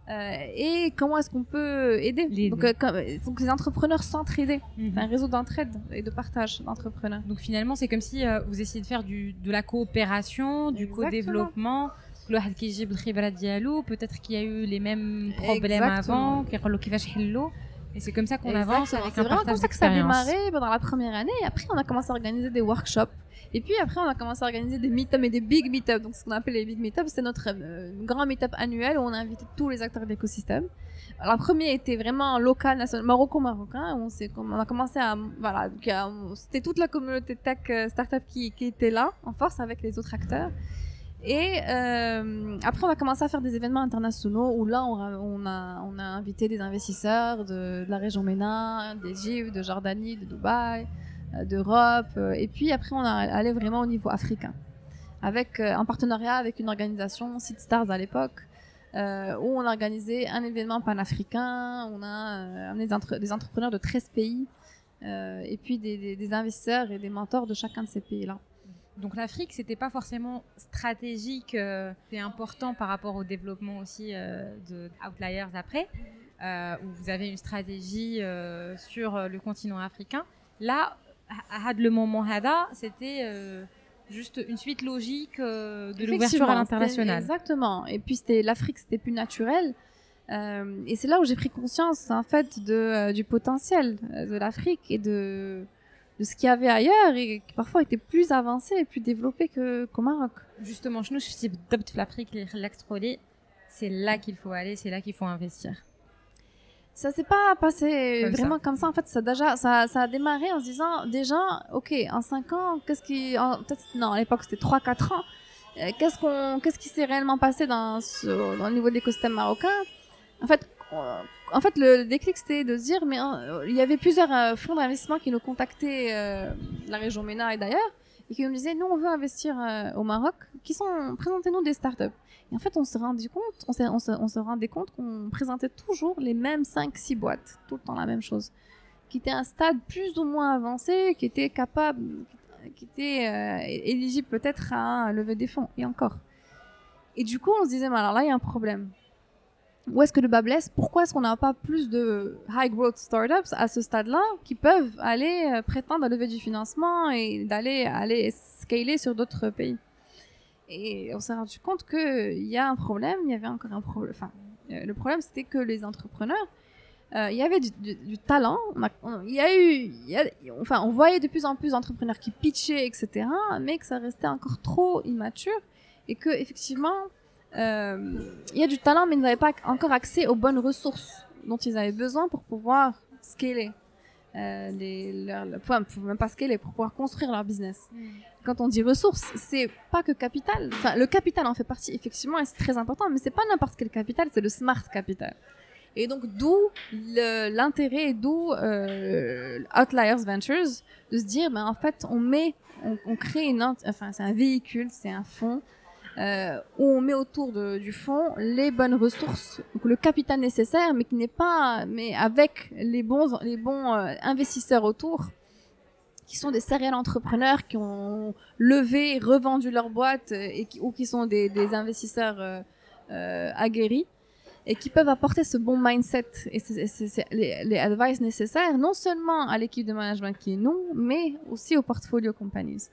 Euh, et comment est-ce qu'on peut aider les donc, euh, donc, les entrepreneurs s'entraider, mhm. un réseau d'entraide et de partage d'entrepreneurs. Donc finalement, c'est comme si euh, vous essayez de faire du, de la coopération, du co-développement. Peut-être qu'il y a eu les mêmes problèmes avant, et c'est comme ça qu'on avance avec C'est vraiment comme ça que ça a démarré pendant la première année. Et après, on a commencé à organiser des workshops et puis après, on a commencé à organiser des meet-ups et des big meet-ups. Donc, ce qu'on appelle les big meet-ups, c'est notre euh, grand meet-up annuel où on a invité tous les acteurs de l'écosystème. Le premier était vraiment local, national, maroco-marocain. On, on a commencé à, voilà, c'était toute la communauté tech euh, startup qui, qui était là, en force, avec les autres acteurs. Et euh, après, on a commencé à faire des événements internationaux où là, on a, invité des investisseurs de, la région MENA, d'Égypte, de Jordanie, de Dubaï, euh, d'Europe. Euh, et puis après, on est allé vraiment au niveau africain, avec en partenariat avec une organisation, Stars à l'époque, où on a organisé un événement panafricain. On a amené des, entrepreneurs de 13 pays, et puis des, investisseurs et des mentors de chacun de ces pays-là. Donc l'Afrique, c'était pas forcément stratégique, c'est important par rapport au développement aussi de Outliers après, où vous avez une stratégie sur le continent africain. Là, le moment Hada, c'était euh, juste une suite logique euh, de l'ouverture à l'international. Exactement. Et puis c'était l'Afrique, c'était plus naturel. Euh, et c'est là où j'ai pris conscience en fait de, du potentiel de l'Afrique et de, de ce qu'il y avait ailleurs et qui parfois était plus avancé et plus développé que qu'au Maroc. Justement, je suis l'Afrique, c'est là qu'il faut aller, c'est là qu'il faut investir ça s'est pas passé vraiment comme ça. En fait, ça, déjà, ça, ça a démarré en se disant déjà, ok, en 5 ans, qu'est-ce qui. non, à l'époque, c'était 3-4 ans. Euh, qu'est-ce, qu'on, qu'est-ce qui s'est réellement passé dans, ce, dans le niveau de l'écosystème marocain? En fait, en fait, le, déclic, c'était de se dire, mais euh, il y avait plusieurs euh, fonds d'investissement qui nous contactaient, la région MENA et d'ailleurs, et qui nous disaient nous on veut investir euh, au Maroc, qui sont présentez-nous des startups. Et en fait on se rendait compte, on, se, rendait compte qu'on présentait toujours les mêmes 5-6 boîtes, tout le temps la même chose, qui étaient à un stade plus ou moins avancé, qui étaient capables, qui étaient euh, éligibles peut-être à lever des fonds et encore. Et du coup on se disait mais alors là il y a un problème. Où est-ce que le bas blesse? Pourquoi est-ce qu'on n'a pas plus de high growth startups à ce stade-là qui peuvent aller euh, prétendre à lever du financement et d'aller aller scaler sur d'autres pays? Et on s'est rendu compte qu'il y a un problème, il y avait encore un problème. Enfin, euh, le problème c'était que les entrepreneurs, euh, il y avait du, talent. On Il y a eu, enfin, on voyait de plus en plus d'entrepreneurs qui pitchaient, etc., mais que ça restait encore trop immature et que effectivement il y a du talent, mais ils n'avaient pas encore accès aux bonnes ressources dont ils avaient besoin pour pouvoir scaler. Euh, les, leur, enfin, même pas scaler, pour pouvoir construire leur business. Quand on dit ressources, c'est pas que capital. Enfin, le capital en fait partie, effectivement, et c'est très important, mais c'est pas n'importe quel capital, c'est le smart capital. Et donc, d'où l'intérêt, d'où euh, Outliers Ventures, de se dire, ben, en fait, on met, on, on crée une, enfin, c'est un véhicule, c'est un fonds, euh, où on met autour du fonds les bonnes ressources, le capital nécessaire, mais qui n'est pas, mais avec les bons, les bons euh, investisseurs autour, qui sont des serial entrepreneurs qui ont levé, revendu leur boîte euh, ou qui sont des, investisseurs aguerris et qui peuvent apporter ce bon mindset et les, les advice nécessaires non seulement à l'équipe de management qui est nous, mais aussi aux portfolio companies.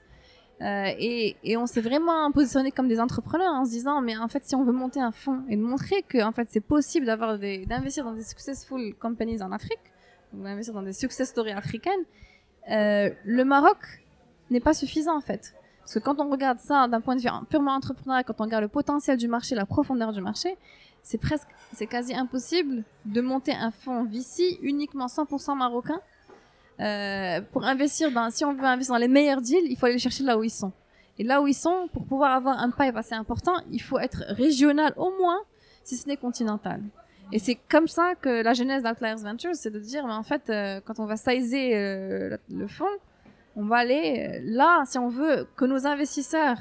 Euh, et, on s'est vraiment positionné comme des entrepreneurs en se disant mais en fait si on veut monter un fonds et montrer que en fait c'est possible d'investir dans des successful companies en Afrique d'investir dans des success stories africaines euh, le Maroc n'est pas suffisant en fait. Parce que quand on regarde ça d'un point de vue purement entrepreneurial quand on regarde le potentiel du marché la profondeur du marché c'est presque c'est quasi impossible de monter un fonds VC uniquement 100% marocain euh, pour investir dans, si on veut investir dans les meilleurs deals, il faut aller chercher là où ils sont. Et là où ils sont, pour pouvoir avoir un pipe assez important, il faut être régional au moins, si ce n'est continental. Et c'est comme ça que la genèse d'Outliers Ventures, c'est de dire, mais en fait, euh, quand on va sizer euh, le fonds, on va aller là, si on veut que nos investisseurs,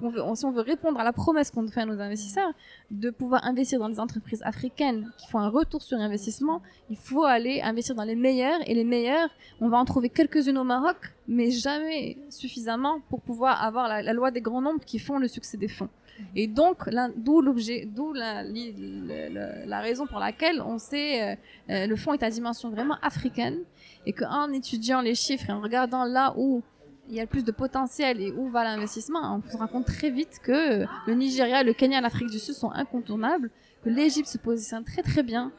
on veut, si on veut répondre à la promesse qu'on fait à nos investisseurs, de pouvoir investir dans des entreprises africaines qui font un retour sur investissement, il faut aller investir dans les meilleurs et les meilleurs, on va en trouver quelques-unes au Maroc, mais jamais suffisamment pour pouvoir avoir la, la loi des grands nombres qui font le succès des fonds. Et donc, d'où l'objet, d'où la raison pour laquelle on sait euh, euh, le fonds est à dimension vraiment africaine et qu'en étudiant les chiffres et en regardant là où il y a le plus de potentiel et où va l'investissement, on se rend compte très vite que le Nigeria, le Kenya, l'Afrique du Sud sont incontournables, que l'Égypte se positionne très très bien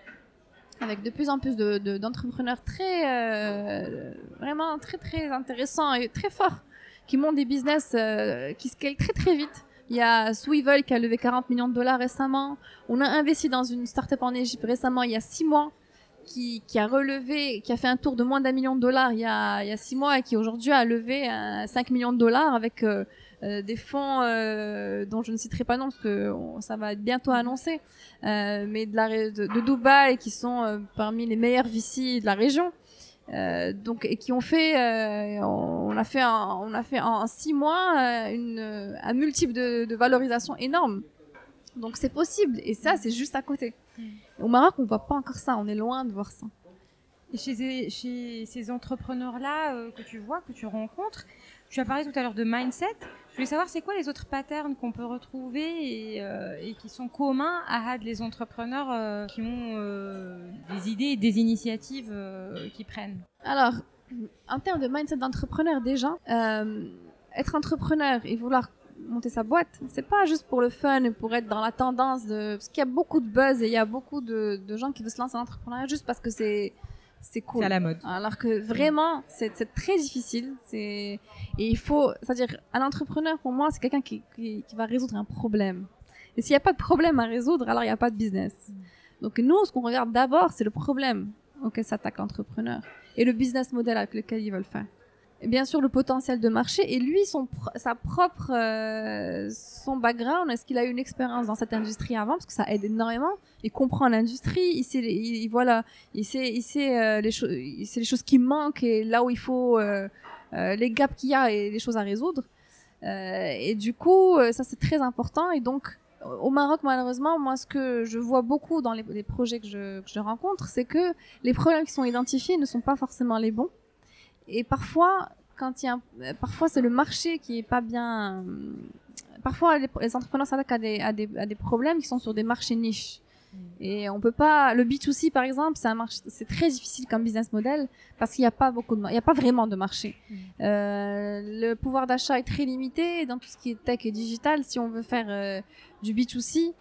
avec de plus en plus de- de- d'entrepreneurs très euh, vraiment très très intéressants et très forts qui montent des business euh, qui scalent très très vite. Il y a Swivel qui a levé 40 millions de dollars récemment. On a investi dans une startup en Égypte récemment il y a six mois qui, qui a relevé, qui a fait un tour de moins d'un million de dollars il y a, il y a six mois et qui aujourd'hui a levé euh, 5 millions de dollars avec euh, euh, des fonds euh, dont je ne citerai pas non parce que on- ça va être bientôt annoncé, euh, mais de, la, ré- de, de Dubaï qui sont parmi les meilleurs VC de la région. Donc et qui ont fait on a fait en, on a fait en six mois une, un multiple de, de valorisation énorme. Donc c'est possible et ça c'est juste à côté au Maroc on voit pas encore ça. On est loin de voir ça. Et chez ces, chez ces entrepreneurs-là euh, que tu vois, que tu rencontres, tu as parlé tout à l'heure de mindset. Je voulais savoir, c'est quoi les autres patterns qu'on peut retrouver et, euh, et qui sont communs à les entrepreneurs euh, qui ont des idées et des initiatives qu'ils prennent? Alors, en termes de mindset d'entrepreneur, déjà, être entrepreneur et vouloir monter sa boîte, c'est pas juste pour le fun et pour être dans la tendance de. Parce qu'il y a beaucoup de buzz et il y a beaucoup de, de gens qui veulent se lancer en entrepreneuriat juste parce que c'est c'est cool. C'est à la mode. Alors que vraiment, c'est c'est très difficile. C'est et il faut, c'est-à-dire, un entrepreneur pour moi, c'est quelqu'un qui, qui, qui va résoudre un problème. Et s'il n'y a pas de problème à résoudre, alors il n'y a pas de business. Donc nous, ce qu'on regarde d'abord, c'est le problème auquel s'attaque l'entrepreneur et le business model avec lequel ils veulent faire. Bien sûr, le potentiel de marché et lui, son sa propre, euh, son background, est-ce qu'il a eu une expérience dans cette industrie avant? Parce que ça aide énormément. Il comprend l'industrie, il sait, il, il- sait, il sait, euh, les choses, les choses qui manquent et là où il faut euh, les gaps qu'il y a et les choses à résoudre. et du coup, ça c'est très important. Et donc, au Maroc, malheureusement, moi, ce que je vois beaucoup dans les, projets que je, que je rencontre, c'est que les problèmes qui sont identifiés ne sont pas forcément les bons. Et parfois, quand il y a, parfois c'est le marché qui est pas bien. Parfois, les, entrepreneurs s'attaquent à des, à, des, à des problèmes qui sont sur des marchés niches. Mm. Et on peut pas. Le B2C, par exemple, c'est un marché, c'est très difficile comme business model parce qu'il n'y a pas beaucoup de, il y a pas vraiment de marché. Mm. Euh, le pouvoir d'achat est très limité dans tout ce qui est tech et digital. Si on veut faire euh, du B2C,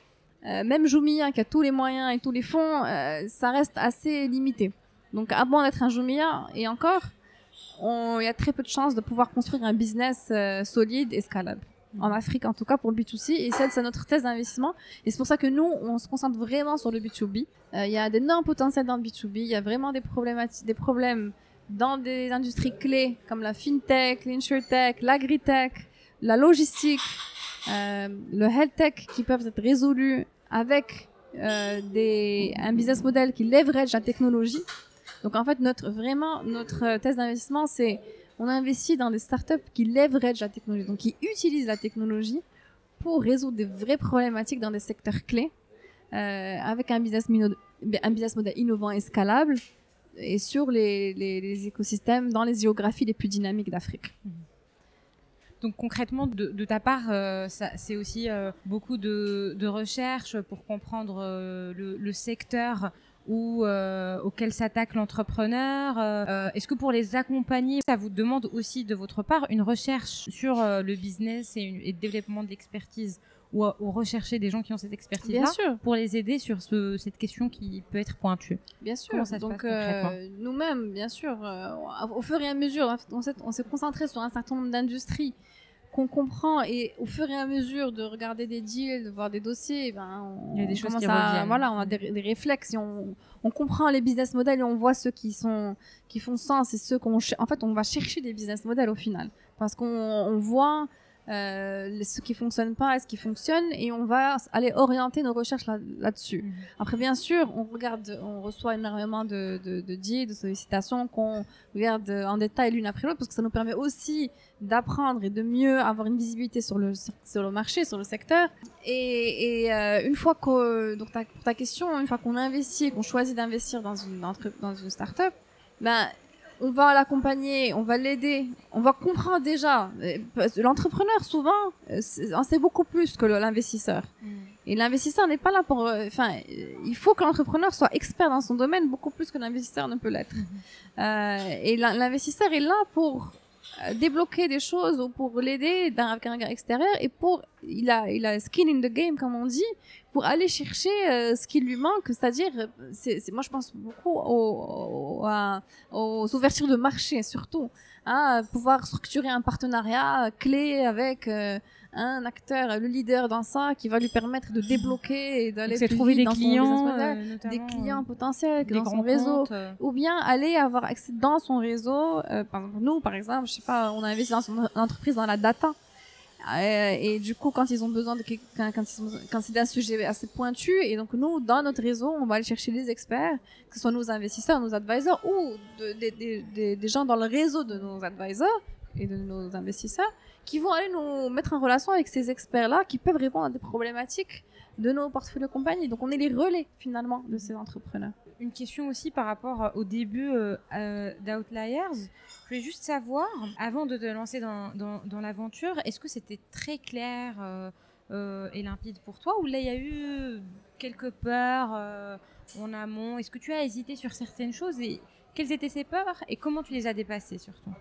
euh, même Jumia qui a tous les moyens et tous les fonds, euh, ça reste assez limité. Donc, avant d'être un Jumia, et encore, il y a très peu de chances de pouvoir construire un business euh, solide et scalable. En Afrique, en tout cas, pour le B2C. Et ça, c'est notre thèse d'investissement. Et c'est pour ça que nous, on se concentre vraiment sur le B2B. Il y a d'énormes potentiels dans le B2B. Il y a vraiment des problématiques, des problèmes dans des industries clés comme la fintech, l'insurtech, l'agritech, la logistique, euh, le health tech qui peuvent être résolus avec euh, des, un business model qui leverage la technologie. Donc en fait, notre vraiment notre thèse d'investissement, c'est on investit dans des startups qui leverage la technologie, donc qui utilisent la technologie pour résoudre des vraies problématiques dans des secteurs clés, euh, avec un business, un business model innovant et scalable, et sur les, les, écosystèmes dans les géographies les plus dynamiques d'Afrique. Mmh. Donc concrètement, de, ta part, euh, c'est aussi euh, beaucoup de, de recherches pour comprendre euh, le, secteur où, auquel s'attaque l'entrepreneur. Est-ce que pour les accompagner, ça vous demande aussi de votre part une recherche sur le business et, le développement de l'expertise ou, rechercher des gens qui ont cette expertise-là pour les aider sur ce, cette question qui peut être pointue? Bien sûr. Comment ça se Donc nous-mêmes, bien sûr, au fur et à mesure, on s'est concentré sur un certain nombre d'industries qu'on comprend. Et au fur et à mesure de regarder des deals, de voir des dossiers, ben on, il y a des choses qui à, voilà, on a des, réflexes, on, on, comprend les business models et on voit ceux qui sont qui font sens et ceux qu'on en fait on va chercher des business models au final. Parce qu'on on voit euh, ce qui fonctionne pas et ce qui fonctionne et on va aller orienter nos recherches là-dessus. Mhm. Après, bien sûr, on regarde, on reçoit énormément de, de, de deals, de sollicitations qu'on regarde en détail l'une après l'autre parce que ça nous permet aussi d'apprendre et de mieux avoir une visibilité sur le, sur le marché, sur le secteur. Et, et euh, une fois que, donc pour ta question, une fois qu'on investit et qu'on choisit d'investir dans une, dans une start-up, ben, on va l'accompagner, on va l'aider, on va comprendre déjà. L'entrepreneur, souvent, euh, en sait beaucoup plus que l'investisseur. Mm. Et l'investisseur n'est pas là pour. Euh, enfin, il faut que l'entrepreneur soit expert dans son domaine beaucoup plus que l'investisseur ne peut l'être. Mm-hmm. Euh, et l'investisseur est là pour euh, débloquer des choses ou pour l'aider avec un regard extérieur et pour il a il a skin in the game comme on dit pour aller chercher euh, ce qui lui manque. C'est-à-dire c'est moi je pense beaucoup aux, aux, aux, ouvertures de marché surtout hein, pouvoir structurer un partenariat clé avec euh, un acteur, le leader dans ça, qui va lui permettre de débloquer et d'aller trouver des clients, euh, des clients potentiels dans son réseau, euh. ou bien aller avoir accès dans son réseau. Euh, par exemple, nous, par exemple, je sais pas, on a investi dans une entreprise dans la data. et du coup, quand ils ont besoin de quand, quand, quand c'est un sujet assez pointu, et donc nous, dans notre réseau, on va aller chercher les experts, que ce soit nos investisseurs, nos advisors, ou des gens dans le réseau de nos advisors et de nos investisseurs, qui vont aller nous mettre en relation avec ces experts-là qui peuvent répondre à des problématiques de nos portefeuilles de compagnie. Donc on est les relais finalement de ces entrepreneurs. Une question aussi par rapport au début euh, euh, d'Outliers. Je voulais juste savoir, avant de te lancer dans, l'aventure, est-ce que c'était très clair euh, et limpide pour toi? Ou là il y a eu quelques peurs en amont? Est-ce que tu as hésité sur certaines choses? Et quelles étaient ces peurs? Et comment tu les as dépassées surtout?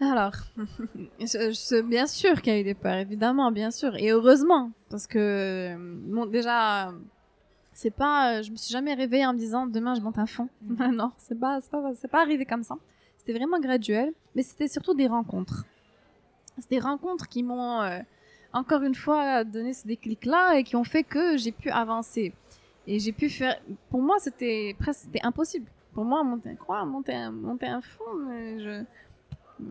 Alors, *laughs* je, bien sûr qu'il y a eu des peurs, évidemment, bien sûr, et heureusement, parce que bon, déjà, c'est pas, je me suis jamais réveillée en me disant demain je monte un fond. Mm. *laughs* non, c'est pas, c'est pas, c'est pas arrivé comme ça. C'était vraiment graduel, mais c'était surtout des rencontres. C'est des rencontres qui m'ont euh, encore une fois donné ce déclic-là et qui ont fait que j'ai pu avancer. Et j'ai pu faire. Pour moi, c'était presque, c'était impossible. Pour moi, monter, quoi, monter un, monter un fond, je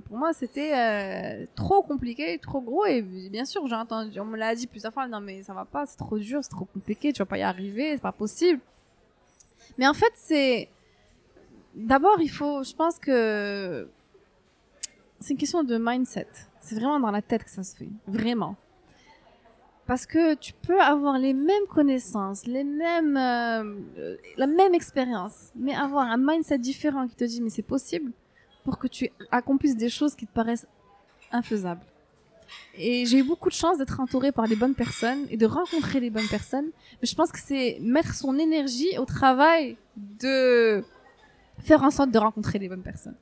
pour moi, c'était euh, trop compliqué, trop gros. Et bien sûr, j'ai entendu, on me l'a dit plusieurs fois, non mais ça va pas, c'est trop dur, c'est trop compliqué, tu vas pas y arriver, c'est pas possible. Mais en fait, c'est d'abord, il faut, je pense que c'est une question de mindset. C'est vraiment dans la tête que ça se fait. Vraiment. Parce que tu peux avoir les mêmes connaissances, les mêmes, euh, la même expérience, mais avoir un mindset différent qui te dit mais c'est possible pour que tu accomplisses des choses qui te paraissent infaisables. Et j'ai eu beaucoup de chance d'être entourée par les bonnes personnes et de rencontrer les bonnes personnes. Mais je pense que c'est mettre son énergie au travail de faire en sorte de rencontrer les bonnes personnes.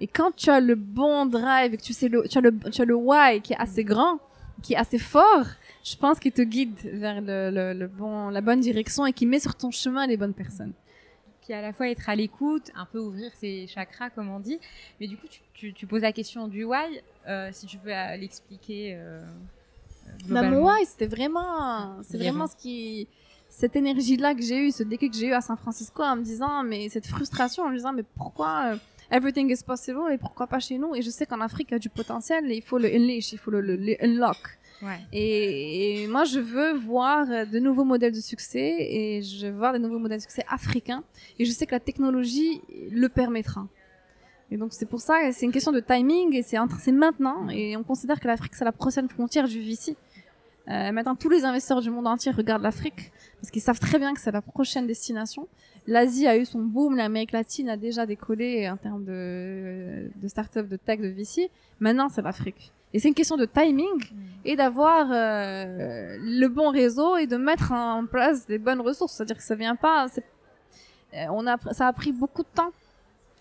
Et quand tu as le bon drive que tu sais le, tu as le, tu as le why qui est assez grand, qui est assez fort, je pense qu'il te guide vers le, bon, la bonne direction et qui met sur ton chemin les bonnes personnes. Puis à la fois être à l'écoute, un peu ouvrir ses chakras, comme on dit. Mais du coup, tu, tu, poses la question du why, euh, si tu peux l'expliquer. Euh, bah, mon why, c'était vraiment, c'est vraiment ce qui, cette énergie-là que j'ai eue, ce déclic que j'ai eu à San Francisco en me disant, mais cette frustration en me disant, mais pourquoi euh, everything is possible et pourquoi pas chez nous? Et je sais qu'en Afrique, il y a du potentiel et il faut le unleash, il faut le, le unlock. Et, moi, je veux voir de nouveaux modèles de succès et je veux voir de nouveaux modèles de succès africains. Et je sais que la technologie le permettra. Et donc, c'est pour ça, c'est une question de timing et c'est maintenant. Et on considère que l'Afrique, c'est la prochaine frontière du VC. Euh, maintenant, tous les investisseurs du monde entier regardent l'Afrique parce qu'ils savent très bien que c'est la prochaine destination. L'Asie a eu son boom, l'Amérique latine a déjà décollé en termes de, de start-up, de tech, de VC. Maintenant, c'est l'Afrique. Et c'est une question de timing mm. et d'avoir euh, le bon réseau et de mettre en place des bonnes ressources. C'est-à-dire que ça vient pas. Euh, on a, ça a pris beaucoup de temps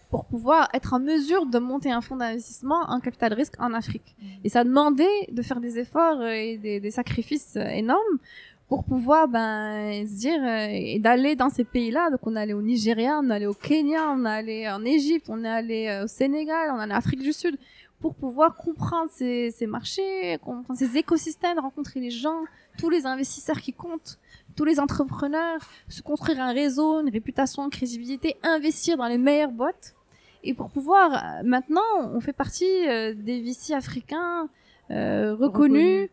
pour pouvoir être en mesure de monter un fonds d'investissement en capital risque en Afrique. Mm. Et ça a demandé de faire des efforts et des, des sacrifices énormes pour pouvoir ben, se dire euh, et d'aller dans ces pays-là. Donc on est allé au Nigeria, on est allé au Kenya, on est allé en Égypte, on est allé au Sénégal, on est allé en Afrique du Sud pour pouvoir comprendre ces, ces marchés, comprendre ces écosystèmes, rencontrer les gens, tous les investisseurs qui comptent, tous les entrepreneurs, se construire un réseau, une réputation, une crédibilité, investir dans les meilleures boîtes. Et pour pouvoir, euh, maintenant, on fait partie euh, des VC africains euh, reconnus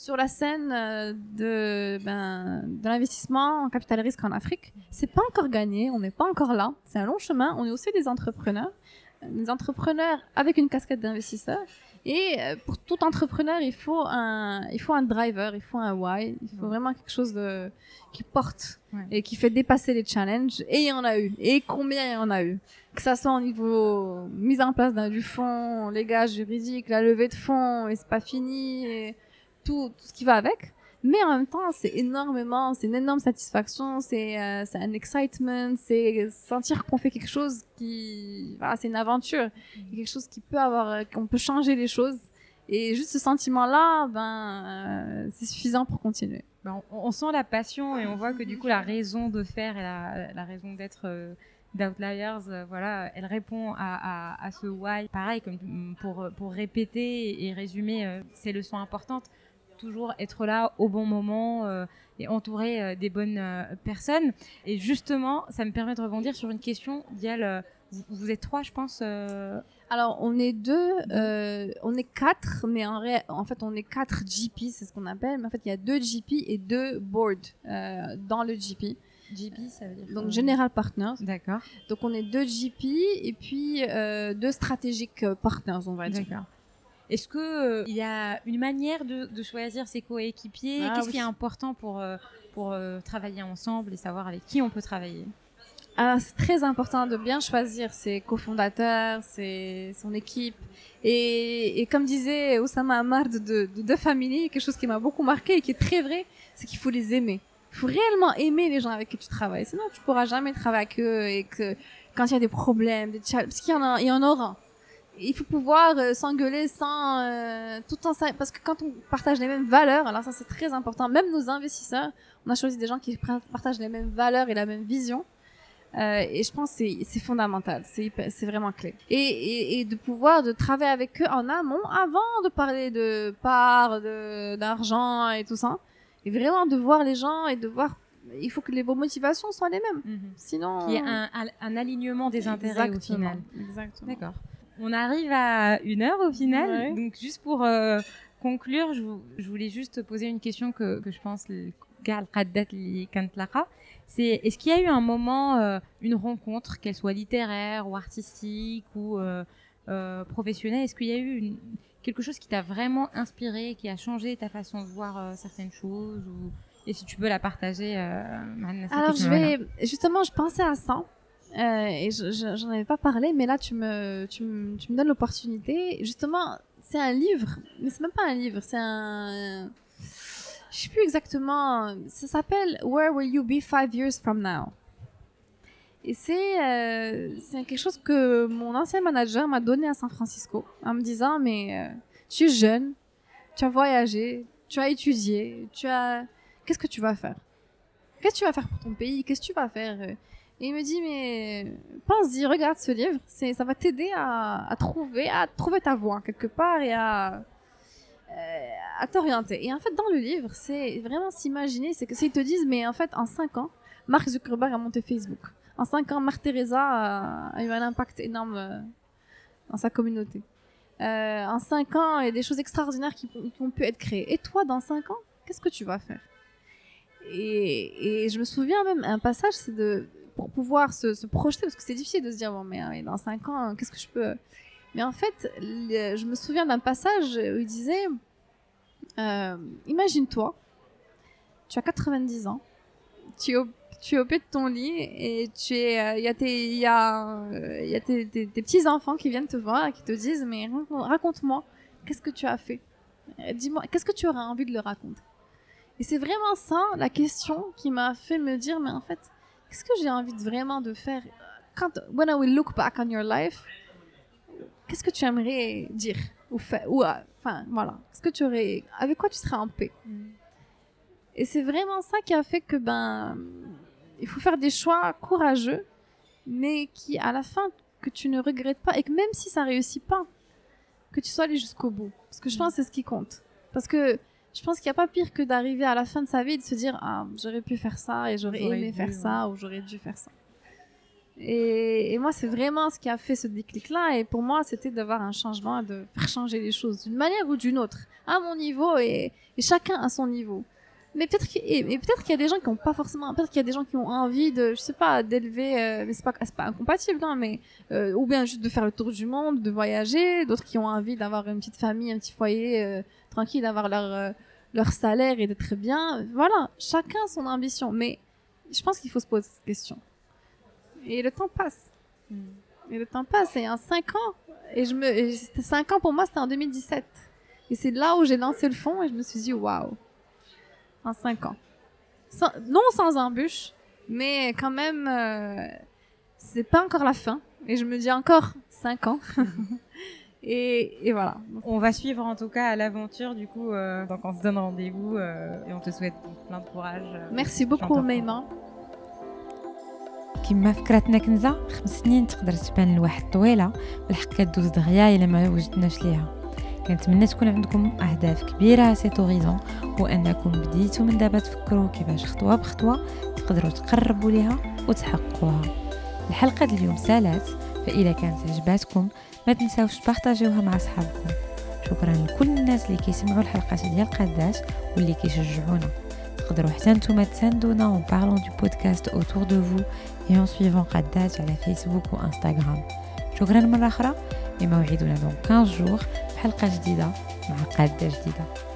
sur la scène euh, de, ben, de l'investissement en capital risque en Afrique. C'est pas encore gagné, on n'est pas encore là. C'est un long chemin. On est aussi des entrepreneurs des entrepreneurs avec une casquette d'investisseur. Et euh, pour tout entrepreneur, il faut un, il faut un driver, il faut un why, il faut vraiment quelque chose de, qui porte et qui fait dépasser les challenges. Et il y en a eu. Et combien il y en a eu? Que ça soit au niveau mise en place d'un du fonds, les gars juridiques, la levée de fonds, et c'est pas fini, et tout, tout ce qui va avec mais en même temps c'est énormément c'est une énorme satisfaction c'est euh, un excitement c'est sentir qu'on fait quelque chose qui voilà c'est une aventure mm. quelque chose qui peut avoir euh, qu'on peut changer les choses et juste ce sentiment là ben euh, c'est suffisant pour continuer ben, on, sent la passion et on voit que du coup la *laughs* raison de faire et la, la raison d'être d'Outliers, voilà, elle répond à, à, à, ce why. Pareil, comme pour, pour répéter et résumer ces leçons importantes, toujours être là au bon moment euh, et entourer euh, des bonnes euh, personnes. Et justement, ça me permet de rebondir sur une question. Dial, vous, vous, êtes trois, je pense. Alors, on est deux, on est quatre, mais en, en fait, on est quatre GP, c'est ce qu'on appelle. Mais en fait, il y a deux GP et deux boards dans le GP. GP, ça veut dire Donc General Partners. D'accord. Donc on est deux GP et puis deux stratégiques partners, on va dire. D'accord. Est-ce que euh, il y a une manière de, choisir ses coéquipiers ah Qu'est-ce qui est important pour euh, pour euh, travailler ensemble et savoir avec qui on peut travailler? Ah, c'est très important de bien choisir ses cofondateurs, ses, son équipe. Et, comme disait Oussama Amar de, de, de Family, quelque chose qui m'a beaucoup marqué et qui est très vrai, c'est qu'il faut les aimer. Il faut réellement aimer les gens avec qui tu travailles. Sinon, tu pourras jamais travailler avec eux et que quand il y a des problèmes, des challenges, parce qu'il y en a, il y en aura il faut pouvoir euh, s'engueuler sans euh, tout en parce que quand on partage les mêmes valeurs, alors ça c'est très important. Même nos investisseurs, on a choisi des gens qui partagent les mêmes valeurs et la même vision. Euh, et je pense c'est c'est fondamental, c'est c'est vraiment clé. Et, et, et, de pouvoir de travailler avec eux en amont avant de parler de parts, de d'argent et tout ça, et vraiment de voir les gens et de voir il faut que les vos motivations soient les mêmes. Mhm. Sinon, il y a un, un, alignement des intérêts au final. Exactement. D'accord. On arrive à une heure au final. Donc, juste pour euh, conclure, je, voulais juste poser une question que, je pense c'est est-ce qu'il y a eu un moment, euh, une rencontre, qu'elle soit littéraire ou artistique ou euh, euh, professionnel, est-ce qu'il y a eu une, quelque chose qui t'a vraiment inspiré, qui a changé ta façon de voir certaines choses ou... Et si tu peux la partager, Alors, je vais. Justement, je pensais à ça. Euh, et j'en avais pas parlé, mais là, tu me, tu me, tu me donnes l'opportunité. Justement, c'est un livre, mais c'est même pas un livre, c'est un. Je sais plus exactement. Ça s'appelle Where Will You Be Five Years From Now? Et c'est euh, quelque chose que mon ancien manager m'a donné à San Francisco en me disant mais euh, tu es jeune, tu as voyagé, tu as étudié, tu as qu'est-ce que tu vas faire? Qu'est-ce que tu vas faire pour ton pays? Qu'est-ce que tu vas faire Et il me dit mais pense-y, regarde ce livre, ça va t'aider à, trouver à trouver ta voie quelque part et à euh, à t'orienter. Et en fait dans le livre, c'est vraiment s'imaginer, c'est que s'ils te disent mais en fait en 5 ans, Mark Zuckerberg a monté Facebook en cinq ans, Mère Teresa a, eu un impact énorme euh, dans sa communauté. Euh, en cinq ans, il y a des choses extraordinaires qui, ont pu être créées. Et toi, dans cinq ans, qu'est-ce que tu vas faire? Et, je me souviens même, un passage, c'est de pour pouvoir se, projeter, parce que c'est difficile de se dire, bon, mais, dans cinq ans, qu'est-ce que je peux... Mais en fait, je me souviens d'un passage où il disait, euh, imagine-toi, tu as 90 ans, tu es au tu es pied de ton lit et tu es, il euh, y a tes, y a, y a petits enfants qui viennent te voir et qui te disent, mais raconte-moi, qu'est-ce que tu as fait? Euh, Dis-moi, qu'est-ce que tu aurais envie de leur raconter? Et c'est vraiment ça la question qui m'a fait me dire, mais en fait, qu'est-ce que j'ai envie de vraiment de faire? Quand, when I will look back on your life, qu'est-ce que tu aimerais dire ou faire ou euh, enfin voilà, qu'est-ce que tu aurais, avec quoi tu serais en paix? Mm. Et c'est vraiment ça qui a fait que ben il faut faire des choix courageux, mais qui, à la fin, que tu ne regrettes pas et que même si ça réussit pas, que tu sois allé jusqu'au bout. Parce que je pense que c'est ce qui compte. Parce que je pense qu'il n'y a pas pire que d'arriver à la fin de sa vie et de se dire Ah, j'aurais pu faire ça et j'aurais aimé faire ça ou j'aurais dû faire ça. Et, moi, c'est vraiment ce qui a fait ce déclic-là. Et pour moi, c'était d'avoir un changement, de faire changer les choses d'une manière ou d'une autre, à mon niveau et chacun à son niveau mais peut-être qu'il peut-être qu'il y a des gens qui ont pas forcément peut-être qu'il y a des gens qui ont envie de je sais pas d'élever euh, mais c'est pas c'est pas incompatible hein, mais euh, ou bien juste de faire le tour du monde de voyager d'autres qui ont envie d'avoir une petite famille un petit foyer euh, tranquille d'avoir leur leur salaire et d'être bien. Voilà chacun son ambition mais je pense qu'il faut se poser cette question. Et le temps passe. Hmm. et le temps passe et en 5 ans et je me 5 ans pour moi c'était en 2017 et c'est là où j'ai lancé le fond et je me suis dit waouh en cinq ans. non sans embûche, mais quand même, euh, c'est pas encore la fin. Et je me dis encore cinq ans. *laughs* et, voilà. On va suivre en tout cas l'aventure du coup. Euh, donc on se donne rendez-vous euh, et on te souhaite plein de courage. Merci beaucoup Maïma. كما فكرتنا كنزة خمس سنين تقدر تبان لواحد طويلة بالحق كدوز دغيا الا ما وجدناش ليها كنتمنى تكون عندكم أهداف كبيرة سي توريزون وأنكم بديتوا من دابا تفكروا كيفاش خطوة بخطوة تقدروا تقربوا ليها وتحققوها. الحلقة اليوم سالات فإذا كانت عجباتكم ما تنساوش تبارطاجيوها مع صحابكم شكرا لكل الناس اللي كيسمعوا الحلقات ديال قادات واللي كيشجعونا. تقدروا حتى نتوما تساندونا اون بارلون دو بودكاست اوتور دو فو اي اون سويفون قادات على فيسبوك وانستغرام شكرا مرة أخرى لموعدنا دون 15 جور حلقة جديدة مع قادة جديدة.